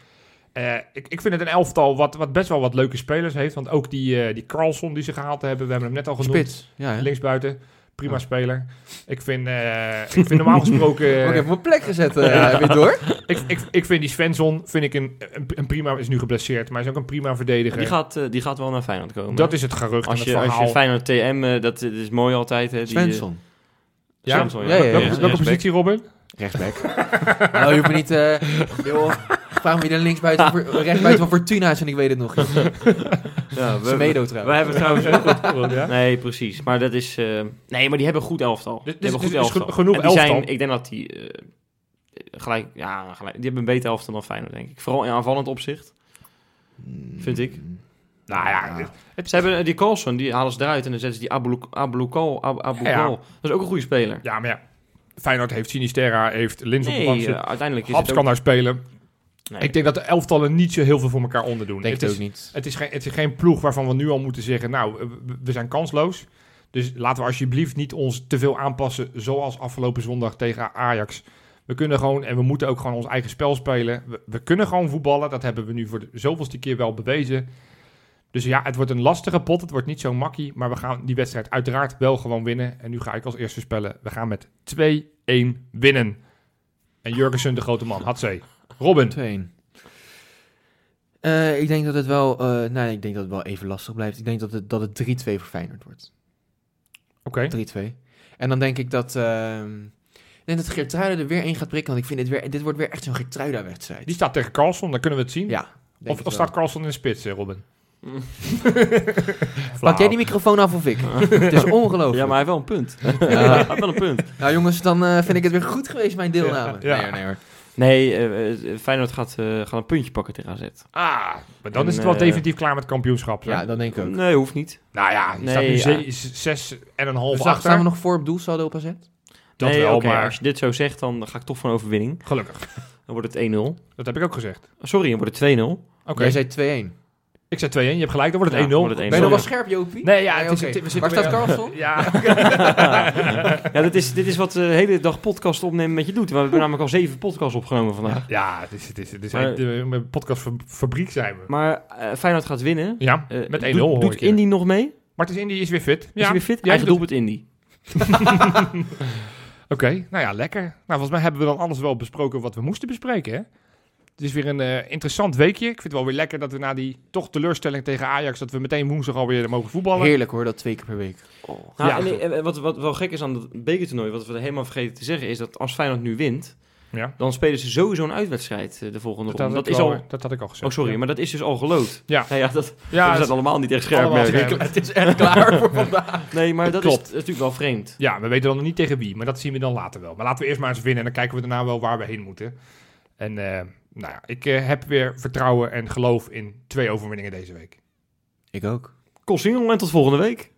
Eh, ik, ik vind het een elftal wat, wat best wel wat leuke spelers heeft. Want ook die, eh die Carlson die ze gehaald hebben, we hebben hem net al genoemd. Spits. Ja? Linksbuiten, prima speler. Ik vind, eh, ik vind normaal gesproken... Ook even op mijn plek gezet. eh, je het door? Ik, ik, ik vind die Svensson vind ik een, een, een prima, is nu geblesseerd, maar hij is ook een prima verdediger. die, gaat, eh, die gaat wel naar Feyenoord komen. dat is het gerucht als je, het als je Feyenoord TM, dat, dat is mooi altijd. Hè, die, Svensson. ja? Svensson, Ja, ja, ja. welke ja. welke positie, Robin? Rechtsback. nou, je hoeft me niet... eh joh, vraag me wie de linksbuiten voor, rechtsbuiten van Fortuna is en ik weet het nog. Ja, we, Semedo we trouwens. hebben trouwens... ja? Nee, precies. Maar dat is... eh, nee, maar die hebben een goed elftal. Dus- Die hebben een dus- goed dus elftal. genoeg En die elftal. Zijn, ik denk dat die... eh, gelijk, ja, gelijk, die hebben een beter elftal dan Feyenoord, denk ik. Vooral in aanvallend opzicht. Vind ik. Nou ja, Ze hebben eh, die Carlson, die halen ze eruit en dan zetten ze die Abulukal. Abulukal Ab, Abulukal. Ja. Dat is ook een goede speler. ja, maar ja. Feyenoord heeft Sinisterra, heeft op de bank Nee, zitten. eh, uiteindelijk is Haps het kan ook... daar spelen. Nee. Ik denk dat de elftallen niet zo heel veel voor elkaar onderdoen. Denk het, het is, ook niet. Het, is geen, het is geen ploeg waarvan we nu al moeten zeggen, nou, we- zijn kansloos. Dus laten we alsjeblieft niet ons te veel aanpassen, zoals afgelopen zondag tegen Ajax. We kunnen gewoon, en we moeten ook gewoon ons eigen spel spelen. We, we kunnen gewoon voetballen, dat hebben we nu voor de zoveelste keer wel bewezen. Dus ja, het wordt een lastige pot, het wordt niet zo makkie, maar we gaan die wedstrijd uiteraard wel gewoon winnen. En nu ga ik als eerste spellen, we gaan met 2-1 winnen. En Jurgensen de grote man, had ze. Robin. 2-1. Eh, ik denk dat het wel, eh, nee, ik denk dat het wel even lastig blijft. Ik denk dat het, dat het 3-2 voor Feyenoord wordt. Oké. 3-2. En dan denk ik dat, ehm ik denk dat Geertruiden er weer één gaat prikken. Want ik vind dit, weer, dit wordt weer echt zo'n Geertruida-wedstrijd. Die staat tegen Carlson, dan kunnen we het zien. Ja. Of, staat Carlson in de spits, eh, Robin? Pak jij die microfoon af of ik? het is ongelooflijk. Ja, maar hij heeft wel een punt. Ja. hij heeft wel een punt. Nou jongens, dan eh, vind ik het weer goed geweest, mijn deelname. Ja, ja. Nee, hoor, nee hoor. Nee, eh, eh, Feyenoord gaat, eh, gaat een puntje pakken tegen AZ. Ah, maar dan En, is het wel definitief klaar met kampioenschap. hè? Ja, dat denk ik ook. Nee, hoeft niet. Nou ja, je Nee, staat nu ja. ze- zes en een half Dus achter. staan we nog voor op doelsaldo op AZ? Dat nee, wel, maar als je dit zo zegt, dan ga ik toch van overwinning. gelukkig. Dan wordt het 1-0. Dat heb ik ook gezegd. Sorry, dan wordt het 2-0. Oké, Jij zei 2-1. Ik zei 2-1, je hebt gelijk, dan wordt het Ja, 1-0. wordt het 1-0. Ben je nog wel scherp, Jopie? Nee, ja, het is, het- we Waar staat Carlson? Ja. Ja, dit is, dit is wat de hele dag podcast opnemen met je doet. We hebben namelijk al zeven podcasts opgenomen vandaag. ja, het is, het is, het is Maar- de, mijn podcastfabriek zijn we. Maar eh, Feyenoord gaat winnen. Ja, Eh, met 1-0 doet- hoor Doet. Indy nog mee? Martens Indy is weer fit. Is Ja, hij weer fit? Ja, Eigen doelpunt Indy. Oké, nou ja, lekker. Nou, volgens mij hebben we dan alles wel besproken wat we moesten bespreken, hè? Het is weer een eh, interessant weekje. Ik vind het wel weer lekker dat we na die toch teleurstelling tegen Ajax... dat we meteen woensdag alweer mogen voetballen. Heerlijk hoor, dat twee keer per week. Nou, Ja. en, eh, wat, wat wel gek is aan het bekertoernooi, wat we helemaal vergeten te zeggen, is dat als Feyenoord nu wint, Ja, dan spelen ze sowieso een uitwedstrijd eh, de volgende dat, ronde. Dat is al... dat had ik al gezegd. Oh, sorry, Ja, maar dat is dus al gelood. Ja. Nou ja, dat, ja, we het- zijn allemaal niet echt scherp scherp. Het is echt klaar voor vandaag. Nee, maar dat Klopt. is natuurlijk wel vreemd. ja, we weten dan nog niet tegen wie, maar dat zien we dan later wel. Maar laten we eerst maar eens winnen en dan kijken we daarna wel waar we heen moeten. En eh, nou ja, ik eh, heb weer vertrouwen en geloof in twee overwinningen deze week. Ik ook. Kost en tot volgende week.